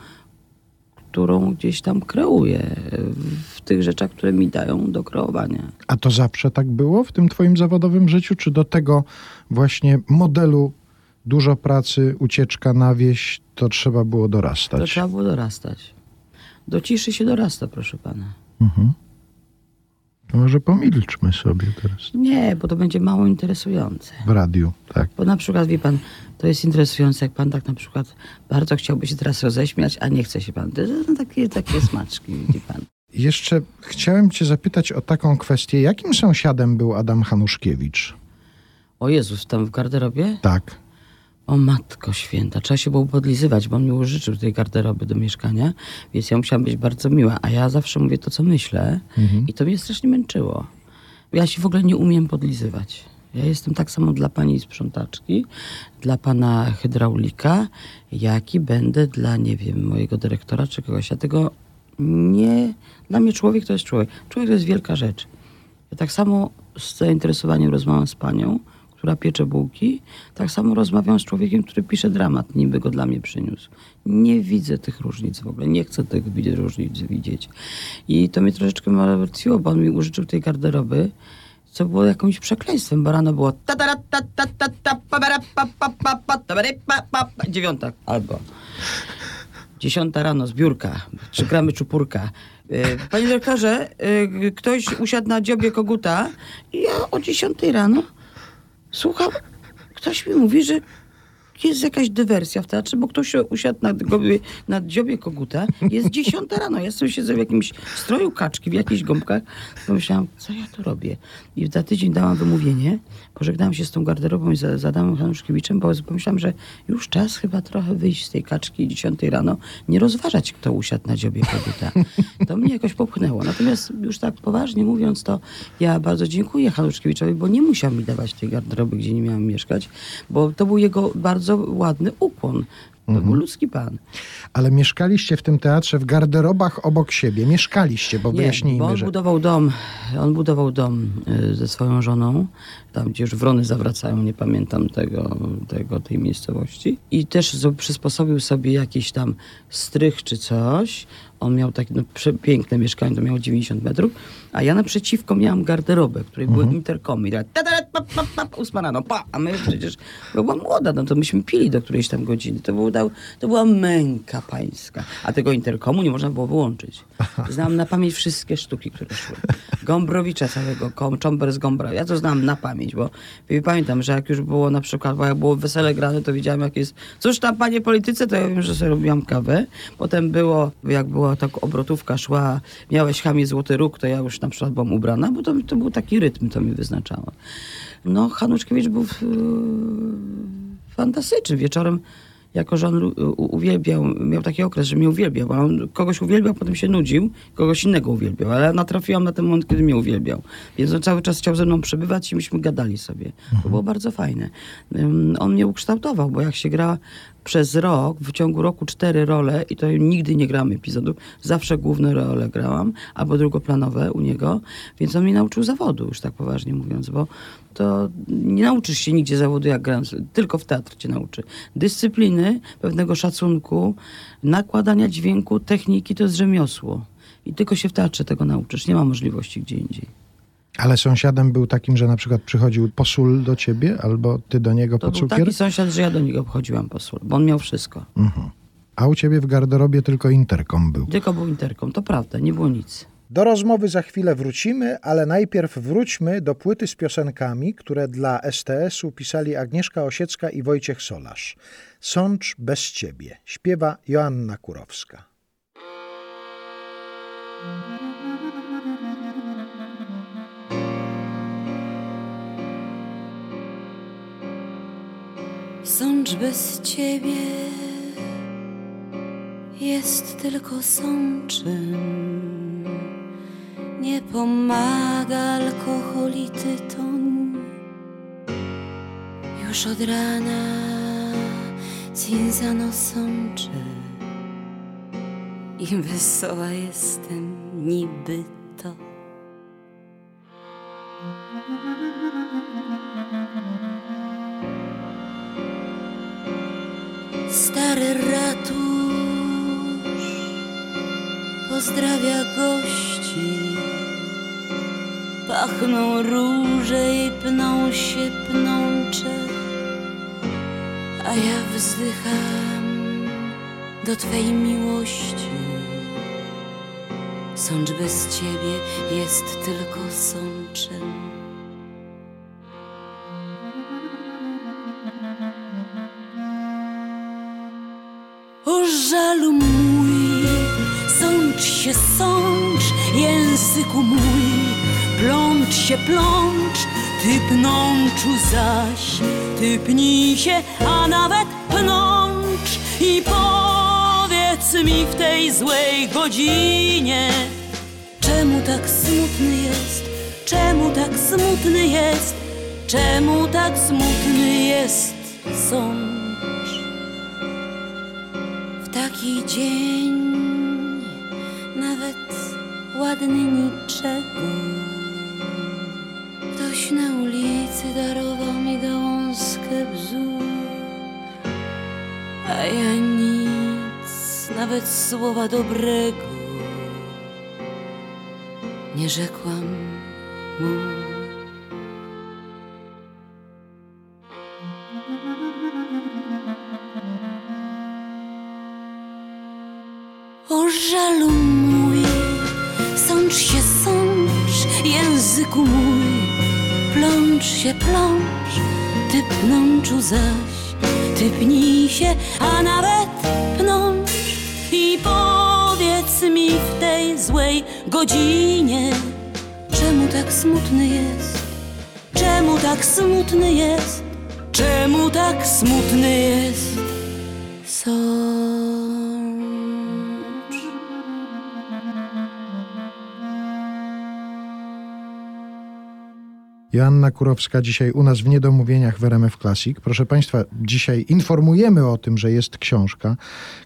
którą gdzieś tam kreuję w tych rzeczach, które mi dają do kreowania. A to zawsze tak było w tym twoim zawodowym życiu? Czy do tego właśnie modelu dużo pracy, ucieczka na wieś, to trzeba było To dorastać? trzeba było dorastać. Do ciszy się dorasta, proszę pana. Mhm. Może pomilczmy sobie teraz Nie, bo to będzie mało interesujące. w radiu, tak. Bo na przykład, wie pan, to jest interesujące, jak pan tak na przykład bardzo chciałby się teraz roześmiać, a nie chce się pan. To są takie, takie smaczki, widzi pan. Jeszcze chciałem cię zapytać o taką kwestię. Jakim sąsiadem był Adam Hanuszkiewicz? O Jezus, tam w garderobie? Tak. O matko święta, trzeba się było podlizywać, bo on mi użyczył tej garderoby do mieszkania, więc ja musiałam być bardzo miła, a ja zawsze mówię to, co myślę i to mnie strasznie męczyło. Ja się w ogóle nie umiem podlizywać. Ja jestem tak samo dla pani sprzątaczki, dla pana hydraulika, jak i będę dla, nie wiem, mojego dyrektora czy kogoś. Ja tego nie... Dla mnie człowiek to jest człowiek. Człowiek to jest wielka rzecz. Ja tak samo z zainteresowaniem rozmawiam z panią, która piecze bułki, tak samo rozmawiam z człowiekiem, który pisze dramat, niby go dla mnie przyniósł. Nie widzę tych różnic w ogóle, nie chcę tych różnic widzieć. I to mnie troszeczkę martwiło, bo on mi użyczył tej garderoby, co było jakimś przekleństwem, bo rano było dziewiąta albo Dziesiąta rano, zbiórka, trzy gramy czupurka. E, Panie dyrektorze, e, ktoś usiadł na dziobie koguta i ja o dziesiątej rano słucham, ktoś mi mówi, że jest jakaś dywersja w teatrze, bo ktoś usiadł na, gobie, na dziobie koguta. Jest dziesiąta rano, ja sobie siedzę w jakimś stroju kaczki, w jakichś gąbkach. Pomyślałam, co ja tu robię? I za tydzień dałam wymówienie, pożegnałam się z tą garderobą i za, z Adamem Hanuszkiewiczem, bo pomyślałam, że już czas chyba trochę wyjść z tej kaczki dziesiątej rano, nie rozważać, kto usiadł na dziobie koguta. To mnie jakoś popchnęło. Natomiast już tak poważnie mówiąc, to ja bardzo dziękuję Hanuszkiewiczowi, bo nie musiał mi dawać tej garderoby, gdzie nie miałam mieszkać, bo to był jego bardzo ładny ukłon. To był ludzki pan. Ale mieszkaliście w tym teatrze w garderobach obok siebie. Mieszkaliście, bo Nie, wyjaśnijmy, bo on że... budował dom, on budował dom y, ze swoją żoną, tam gdzie już wrony zawracają, nie pamiętam tego, tego tej miejscowości. I też przysposobił sobie jakiś tam strych czy coś. On miał takie no, przepiękne mieszkanie, to miało 90 metrów, a ja naprzeciwko miałam garderobę, w której były interkomy. I tak, ósma rano, pa, a my przecież, bo była młoda, no to myśmy pili do którejś tam godziny. To, był, to była męka pańska. A tego interkomu nie można było wyłączyć. Znam na pamięć wszystkie sztuki, które szły. Gombrowicza całego, Czomber z Gombra. Ja to znam na pamięć, bo i pamiętam, że jak już było na przykład, bo jak było wesele grane, to wiedziałam jak jest, cóż tam panie polityce, to ja wiem, że sobie robiłam kawę. Potem było, jak była tak obrotówka szła, miałeś chamie złoty róg, to ja już na przykład byłam ubrana, bo to, to był taki rytm, to mi wyznaczało. No, Hanuszkiewicz był e, fantastyczny. Wieczorem jako że on uwielbiał, miał taki okres, że mnie uwielbiał, bo on kogoś uwielbiał, potem się nudził, kogoś innego uwielbiał, ale ja natrafiłam na ten moment, kiedy mnie uwielbiał. Więc on cały czas chciał ze mną przebywać i myśmy gadali sobie. To było bardzo fajne. On mnie ukształtował, bo jak się gra przez rok, w ciągu roku cztery role i to nigdy nie grałam epizodów, zawsze główne role grałam, albo drugoplanowe u niego, więc on mnie nauczył zawodu, już tak poważnie mówiąc, bo to nie nauczysz się nigdzie zawodu, jak grając, tylko w teatr cię nauczy. Dyscypliny, pewnego szacunku, nakładania dźwięku, techniki to jest rzemiosło. I tylko się w teatrze tego nauczysz, nie ma możliwości gdzie indziej. Ale sąsiadem był takim, że na przykład przychodził po sól do ciebie, albo ty do niego To po był cukier? taki sąsiad, że ja do niego chodziłam po sól, bo on miał wszystko. Mhm. A u ciebie w garderobie tylko interkom był. Tylko był interkom, to prawda, nie było nic. Do rozmowy za chwilę wrócimy, ale najpierw wróćmy do płyty z piosenkami, które dla STS-u pisali Agnieszka Osiecka i Wojciech Solarz. Sącz bez ciebie. Śpiewa Joanna Kurowska. Sącz bez ciebie jest tylko sączem. Nie pomaga alkohol i. Już od rana Cinzano sączy. I wesoła jestem niby to. Stary ratusz pozdrawia gości. Pachną róże i pną się pnącze, a ja wzdycham do Twej miłości. Sącz bez Ciebie jest tylko sączem. Mój, plącz się plącz, ty pnączu zaś, ty pnij się, a nawet pnącz i powiedz mi w tej złej godzinie, czemu tak smutny jest, czemu tak smutny jest, czemu tak smutny jest sącz. W taki dzień słowa dobrego nie rzekłam mu. O żalu mój, sącz się sącz, języku mój, plącz się plącz, ty pnączu zaś, ty pnij się, a nawet powiedz mi w tej złej godzinie, czemu tak smutny jest, czemu tak smutny jest, czemu tak smutny jest? Sącz. Joanna Kurowska dzisiaj u nas w Niedomówieniach w RMF Classic. Proszę Państwa, dzisiaj informujemy o tym, że jest książka.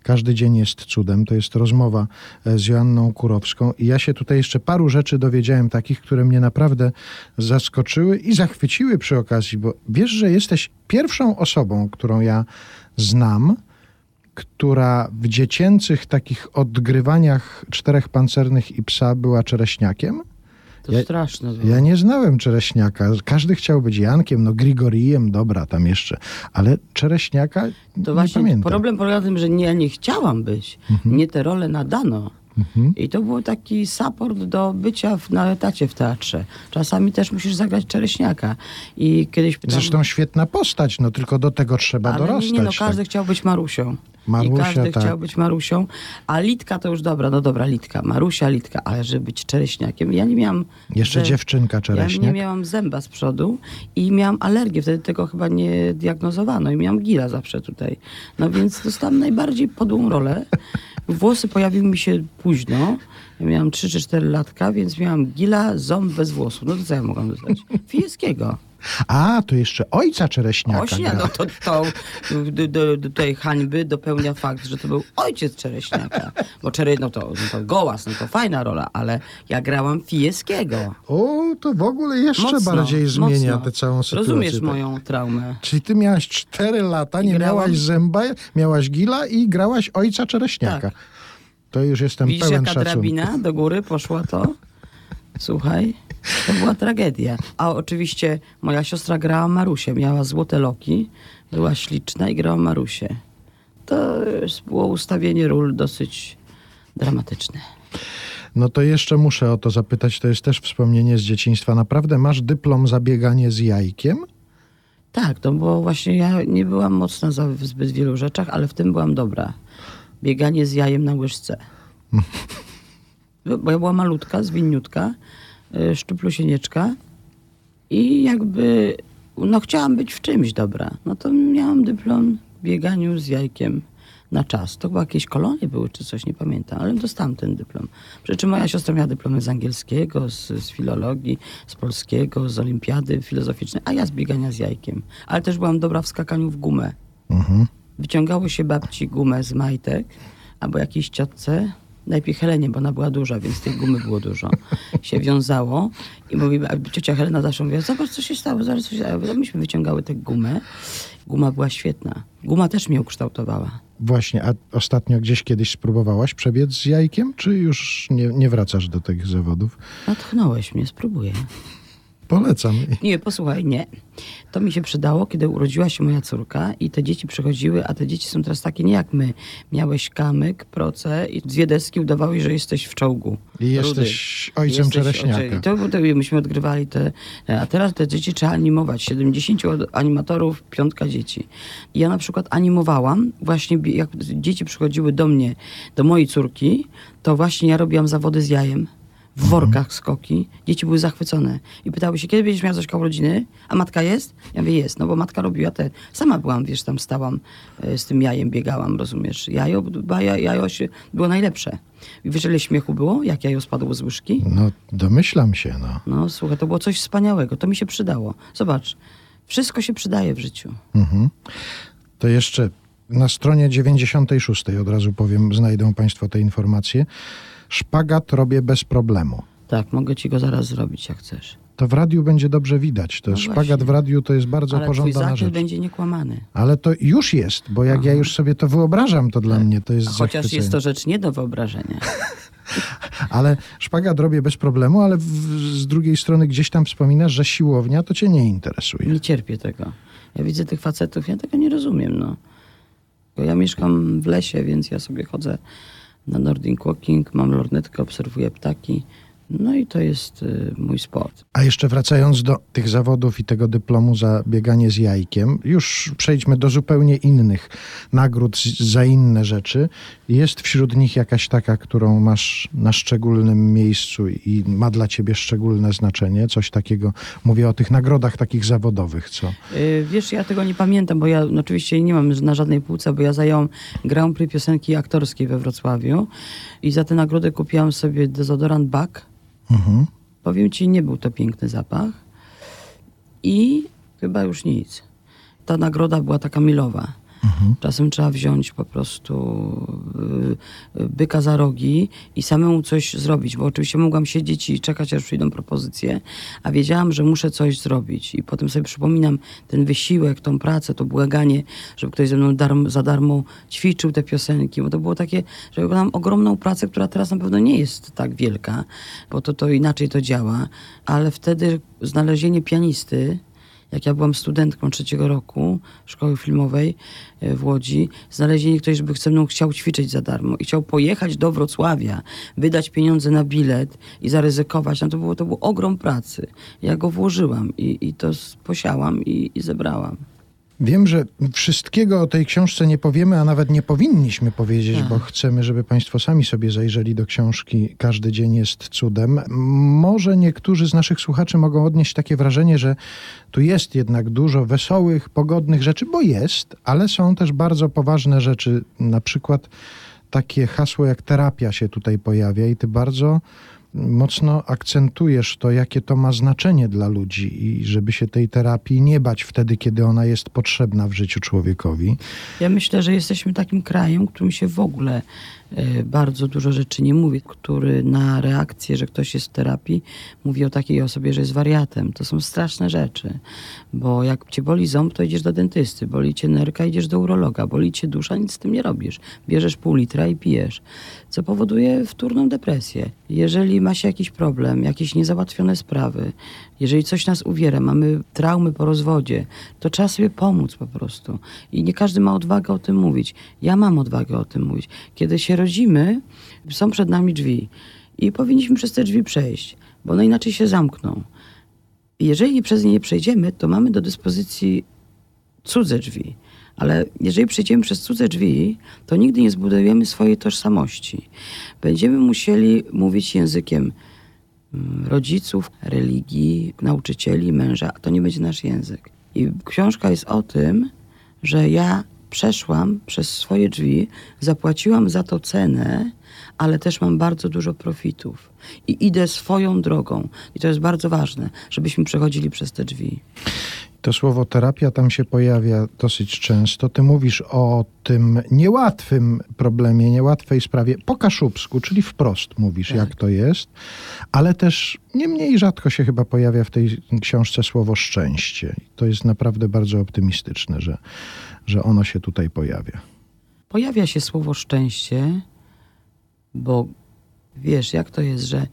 Każdy dzień jest cudem. To jest rozmowa e, z Joanną Kurowską. I ja się tutaj jeszcze paru rzeczy dowiedziałem takich, które mnie naprawdę zaskoczyły i zachwyciły przy okazji, bo wiesz, że jesteś pierwszą osobą, którą ja znam, która w dziecięcych takich odgrywaniach czterech pancernych i psa była czereśniakiem? To Ja- straszne. Ja nie znałem Czereśniaka. Każdy chciał być Jankiem, no Grigorijem, dobra, tam jeszcze. Ale Czereśniaka To nie właśnie pamiętam. problem polega na tym, że nie, ja nie chciałam być. Nie te role nadano. I to był taki support do bycia w, na etacie w teatrze. Czasami też musisz zagrać czereśniaka. I kiedyś pytałam, Zresztą świetna postać, no tylko do tego trzeba ale dorastać. nie, no tak. każdy chciał być Marusią. Marusia, I każdy tak. chciał być Marusią. A Litka to już dobra, no dobra, Litka. Marusia, Litka, ale żeby być czereśniakiem. Ja nie miałam... Jeszcze że- dziewczynka Ja Czereśniak. nie miałam zęba z przodu i miałam alergię, wtedy tego chyba nie diagnozowano i miałam gila zawsze tutaj. No więc dostałam najbardziej podłą rolę. Włosy pojawiły mi się późno. Ja miałam 3 czy 4 latka, więc miałam gila, ząb bez włosów. No to co ja mogłam dostać? Fijeckiego. A, to jeszcze ojca Czereśniaka Ośnia, no to, to do, do, do tej hańby dopełnia fakt, że to był ojciec Czereśniaka. Bo Czery, no to, no to gołas, no to fajna rola, ale ja grałam Fijeckiego. O, to w ogóle jeszcze Mocno, bardziej zmienia mocno. tę całą sytuację. Rozumiesz tak. moją traumę. Czyli ty miałaś 4 lata, nie grałam- miałaś zęba, miałaś gila i grałaś ojca Czereśniaka. Tak. To już jestem Widzisz, pełen jaka szacunku. drabina do góry poszła to? Słuchaj, to była tragedia. A oczywiście moja siostra grała Marusię, miała złote loki, była śliczna i grała Marusię. To było ustawienie ról dosyć dramatyczne. No to jeszcze muszę o to zapytać, to jest też wspomnienie z dzieciństwa. Naprawdę masz dyplom za bieganie z jajkiem? Tak, to było właśnie, ja nie byłam mocna w zbyt wielu rzeczach, ale w tym byłam dobra. Bieganie z jajem na łyżce. *laughs* Bo ja była malutka, zwinniutka, szczuplusienieczka i jakby, no chciałam być w czymś dobra. No to miałam dyplom w bieganiu z jajkiem na czas. To chyba jakieś kolonie były czy coś, nie pamiętam, ale dostałam ten dyplom. Przy czym moja siostra miała dyplomy z angielskiego, z, z filologii, z polskiego, z olimpiady filozoficznej, a ja z biegania z jajkiem. Ale też byłam dobra w skakaniu w gumę. Mhm. Wyciągało się babci gumę z majtek albo jakiejś ciotce najpierw Helenie, bo ona była duża, więc tej gumy było dużo, się wiązało i mówi, a ciocia Helena zawsze mówiła, zobacz co się stało, zaraz co się stało. To myśmy wyciągały tę gumę. Guma była świetna. Guma też mnie ukształtowała. Właśnie, a ostatnio gdzieś kiedyś spróbowałaś przebiec z jajkiem, czy już nie, nie wracasz do tych zawodów? Natchnąłeś mnie, spróbuję. Polecam. Nie, posłuchaj, nie. To mi się przydało, kiedy urodziła się moja córka i te dzieci przychodziły, a te dzieci są teraz takie nie jak my. Miałeś kamyk, proce i dwie deski udawałeś, że jesteś w czołgu. I jesteś ojcem czereśniaka. I to, to myśmy odgrywali te... A teraz te dzieci trzeba animować. 70 animatorów, piątka dzieci. I ja na przykład animowałam, właśnie jak dzieci przychodziły do mnie, do mojej córki, to właśnie ja robiłam zawody z jajem w workach skoki. Dzieci były zachwycone i pytały się, kiedy będziesz miał coś koło rodziny? A matka jest? Ja mówię, jest, no bo matka robiła te... Sama byłam, wiesz, tam stałam e, z tym jajem, biegałam, rozumiesz? Jajo, ba- ja- jajo się, było najlepsze. I wiesz, ile śmiechu było, jak jajo spadło z łyżki? No, domyślam się, no. No słuchaj, to było coś wspaniałego, to mi się przydało. Zobacz, wszystko się przydaje w życiu. Mhm. To jeszcze na stronie 96, od razu powiem, znajdą Państwo te informacje. Szpagat robię bez problemu. Tak, mogę ci go zaraz zrobić, jak chcesz. To w radiu będzie dobrze widać. To No szpagat właśnie. w radiu to jest bardzo Ale twój pożądana zakier rzecz. będzie niekłamany. Ale to już jest, bo jak ja już sobie to wyobrażam, to dla mnie to jest Chociaż jest to rzecz nie do wyobrażenia. *laughs* Ale szpagat robię bez problemu, ale w, z drugiej strony gdzieś tam wspominasz, że siłownia to cię nie interesuje. Nie cierpię tego. Ja widzę tych facetów, ja tego nie rozumiem, no. Bo Ja mieszkam w lesie, więc ja sobie chodzę na Nordic Walking, mam lornetkę, obserwuję ptaki. No i to jest y, mój sport. A jeszcze wracając do tych zawodów i tego dyplomu za bieganie z jajkiem, już przejdźmy do zupełnie innych nagród za inne rzeczy. Jest wśród nich jakaś taka, którą masz na szczególnym miejscu i ma dla ciebie szczególne znaczenie? Coś takiego, mówię o tych nagrodach takich zawodowych, co? Y, Wiesz, ja tego nie pamiętam, bo ja no, oczywiście nie mam na żadnej półce, bo ja zająłem Grand Prix piosenki aktorskiej we Wrocławiu i za tę nagrodę kupiłam sobie dezodorant Bak. Mhm. Powiem ci, nie był to piękny zapach i chyba już nic. Ta nagroda była taka milowa. Czasem trzeba wziąć po prostu y, y, byka za rogi i samemu coś zrobić, bo oczywiście mogłam siedzieć i czekać, aż przyjdą propozycje, a wiedziałam, że muszę coś zrobić. I potem sobie przypominam ten wysiłek, tą pracę, to błaganie, żeby ktoś ze mną darm, za darmo ćwiczył te piosenki, bo to było takie, że wykonałam ogromną pracę, która teraz na pewno nie jest tak wielka, bo to, to inaczej to działa, ale wtedy znalezienie pianisty, jak ja byłam studentką trzeciego roku szkoły filmowej e, w Łodzi, znalezienie ktoś, żeby ze mną chciał ćwiczyć za darmo i chciał pojechać do Wrocławia, wydać pieniądze na bilet i zaryzykować, no to było, to był ogrom pracy. Ja go włożyłam i, i to posiałam i, i zebrałam. Wiem, że wszystkiego o tej książce nie powiemy, a nawet nie powinniśmy powiedzieć, Tak. bo chcemy, żeby Państwo sami sobie zajrzeli do książki Każdy dzień jest cudem. Może niektórzy z naszych słuchaczy mogą odnieść takie wrażenie, że tu jest jednak dużo wesołych, pogodnych rzeczy, bo jest, ale są też bardzo poważne rzeczy. Na przykład takie hasło jak terapia się tutaj pojawia i ty bardzo mocno akcentujesz to, jakie to ma znaczenie dla ludzi i żeby się tej terapii nie bać wtedy, kiedy ona jest potrzebna w życiu człowiekowi. Ja myślę, że jesteśmy takim krajem, którym się w ogóle bardzo dużo rzeczy nie mówi, który na reakcję, że ktoś jest w terapii, mówi o takiej osobie, że jest wariatem. To są straszne rzeczy, bo jak cię boli ząb, to idziesz do dentysty, boli cię nerka, idziesz do urologa, boli cię dusza, nic z tym nie robisz. Bierzesz pół litra i pijesz, co powoduje wtórną depresję. Jeżeli ma się jakiś problem, jakieś niezałatwione sprawy, jeżeli coś nas uwiera, mamy traumy po rozwodzie, to trzeba sobie pomóc po prostu. I nie każdy ma odwagę o tym mówić. Ja mam odwagę o tym mówić. Kiedy się rodzimy, są przed nami drzwi i powinniśmy przez te drzwi przejść, bo one inaczej się zamkną. Jeżeli przez nie nie przejdziemy, to mamy do dyspozycji cudze drzwi. Ale jeżeli przejdziemy przez cudze drzwi, to nigdy nie zbudujemy swojej tożsamości. Będziemy musieli mówić językiem mm, rodziców, religii, nauczycieli, męża, a to nie będzie nasz język. I książka jest o tym, że ja przeszłam przez swoje drzwi, zapłaciłam za to cenę, ale też mam bardzo dużo profitów. I idę swoją drogą. I to jest bardzo ważne, żebyśmy przechodzili przez te drzwi. To słowo terapia tam się pojawia dosyć często. Ty mówisz o tym niełatwym problemie, niełatwej sprawie po kaszubsku, czyli wprost mówisz, Tak. jak to jest, ale też nie mniej rzadko się chyba pojawia w tej książce słowo szczęście. I To jest naprawdę bardzo optymistyczne, że, że ono się tutaj pojawia. Pojawia się słowo szczęście, bo wiesz, jak to jest, że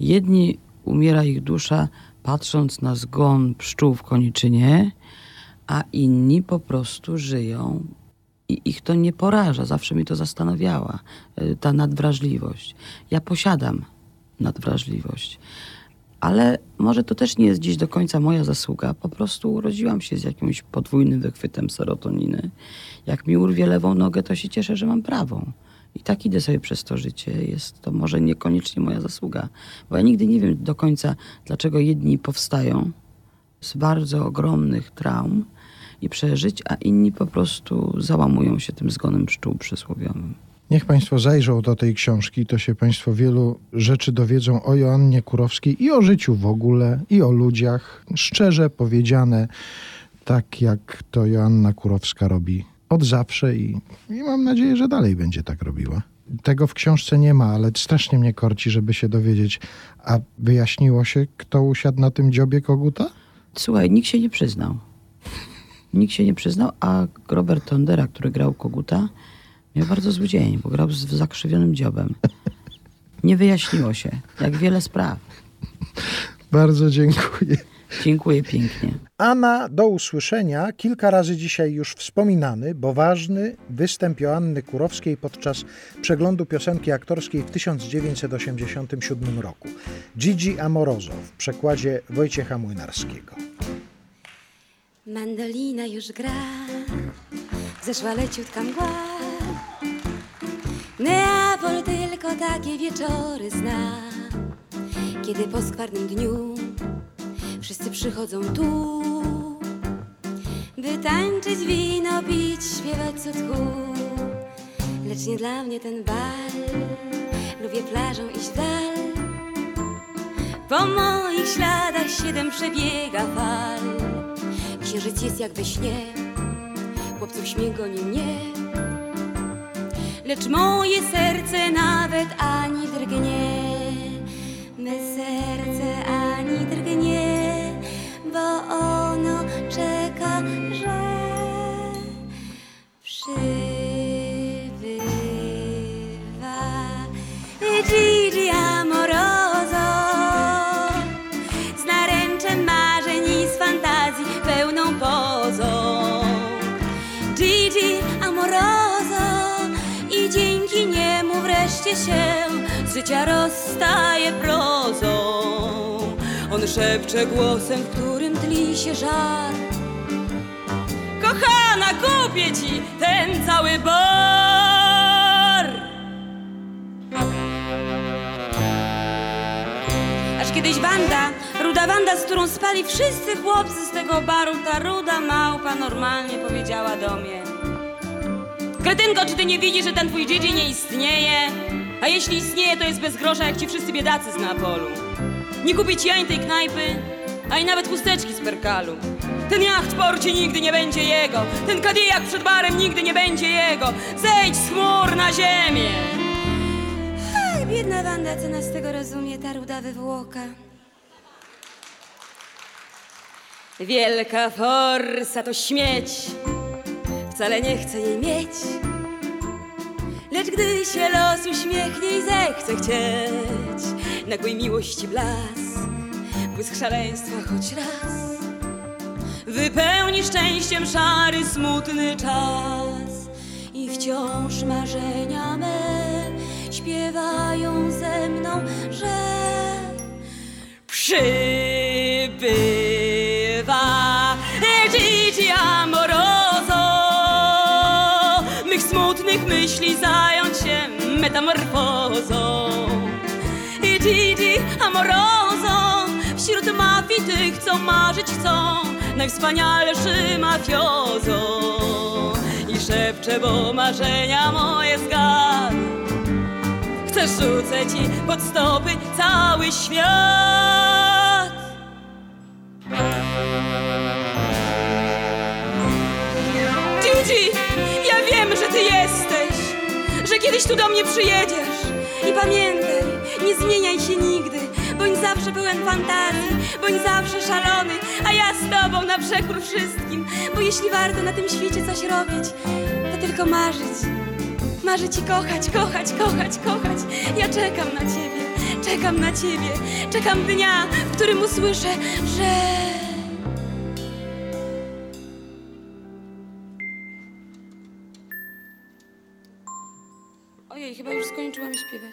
jedni umiera ich dusza patrząc na zgon pszczół w koniczynie, a inni po prostu żyją i ich to nie poraża. Zawsze mi to zastanawiała, y, ta nadwrażliwość. Ja posiadam nadwrażliwość. Ale może to też nie jest dziś do końca moja zasługa. Po prostu urodziłam się z jakimś podwójnym wychwytem serotoniny. Jak mi urwie lewą nogę, to się cieszę, że mam prawą. I tak idę sobie przez to życie. Jest to może niekoniecznie moja zasługa. Bo ja nigdy nie wiem do końca, dlaczego jedni powstają z bardzo ogromnych traum i przeżyć, a inni po prostu załamują się tym zgonem pszczół przysłowiowym. Niech Państwo zajrzą do tej książki, to się Państwo wielu rzeczy dowiedzą o Joannie Kurowskiej i o życiu w ogóle, i o ludziach. Szczerze powiedziane, tak jak to Joanna Kurowska robi od zawsze i, i mam nadzieję, że dalej będzie tak robiła. Tego w książce nie ma, ale strasznie mnie korci, żeby się dowiedzieć. A wyjaśniło się, kto usiadł na tym dziobie koguta? Słuchaj, nikt się nie przyznał. Nikt się nie przyznał, a Robert Tondera, który grał Koguta, miał bardzo zły dzień, bo grał z zakrzywionym dziobem. Nie wyjaśniło się, jak wiele spraw. Bardzo dziękuję. Dziękuję pięknie. Anna, do usłyszenia. Kilka razy dzisiaj już wspominany, bo ważny występ Joanny Kurowskiej podczas przeglądu piosenki aktorskiej w 1987 roku. Gigi Amoroso w przekładzie Wojciecha Młynarskiego. Mandolina już gra, zeszła leciutka mgła. Neapol tylko takie wieczory zna, kiedy po skwarnym dniu wszyscy przychodzą tu, by tańczyć, wino pić, śpiewać co tchu. Lecz nie dla mnie ten bal, lubię plażą iść dal. Po moich śladach siedem przebiega fal. Księżyc jest jak we śnie, chłopców śmiech goni mnie. Lecz moje serce nawet ani drgnie, me serce się z życia rozstaje prozą. On szepcze głosem, w którym tli się żar. Kochana, kupię ci ten cały bar. Aż kiedyś Wanda, ruda Wanda, z którą spali wszyscy chłopcy z tego baru, ta ruda małpa normalnie powiedziała do mnie. Kretynko, czy ty nie widzisz, że ten twój dzieci nie istnieje? A jeśli istnieje, to jest bez grosza, jak ci wszyscy biedacy z Neapolu. Nie kupi ci ani tej knajpy, ani nawet chusteczki z perkalu. Ten jacht w porcie nigdy nie będzie jego, ten kadijak przed barem nigdy nie będzie jego. Zejdź z chmur na ziemię! Ach, biedna Wanda, co nas z tego rozumie, ta ruda wywłoka. Wielka forsa to śmieć, wcale nie chcę jej mieć. Lecz gdy się los uśmiechnie i zechce chcieć Nagłej miłości blask, błysk szaleństwa choć raz Wypełni szczęściem szary, smutny czas I wciąż marzenia me śpiewają ze mną, że przybywa myśli zająć się metamorfozą. I Gigi Amoroso Wśród mafii tych, co marzyć chcą Najwspanialszy mafiozo. I szepcze, bo marzenia moje zgadł. Chcę rzucę ci pod stopy cały świat kiedyś tu do mnie przyjedziesz. I pamiętaj, nie zmieniaj się nigdy. Bądź zawsze pełen fantazji, bądź zawsze szalony, a ja z tobą na przekór wszystkim. Bo jeśli warto na tym świecie coś robić, to tylko marzyć. Marzyć i kochać, kochać, kochać, kochać. Ja czekam na ciebie, czekam na ciebie. Czekam dnia, w którym usłyszę, że... skończyłam śpiewać.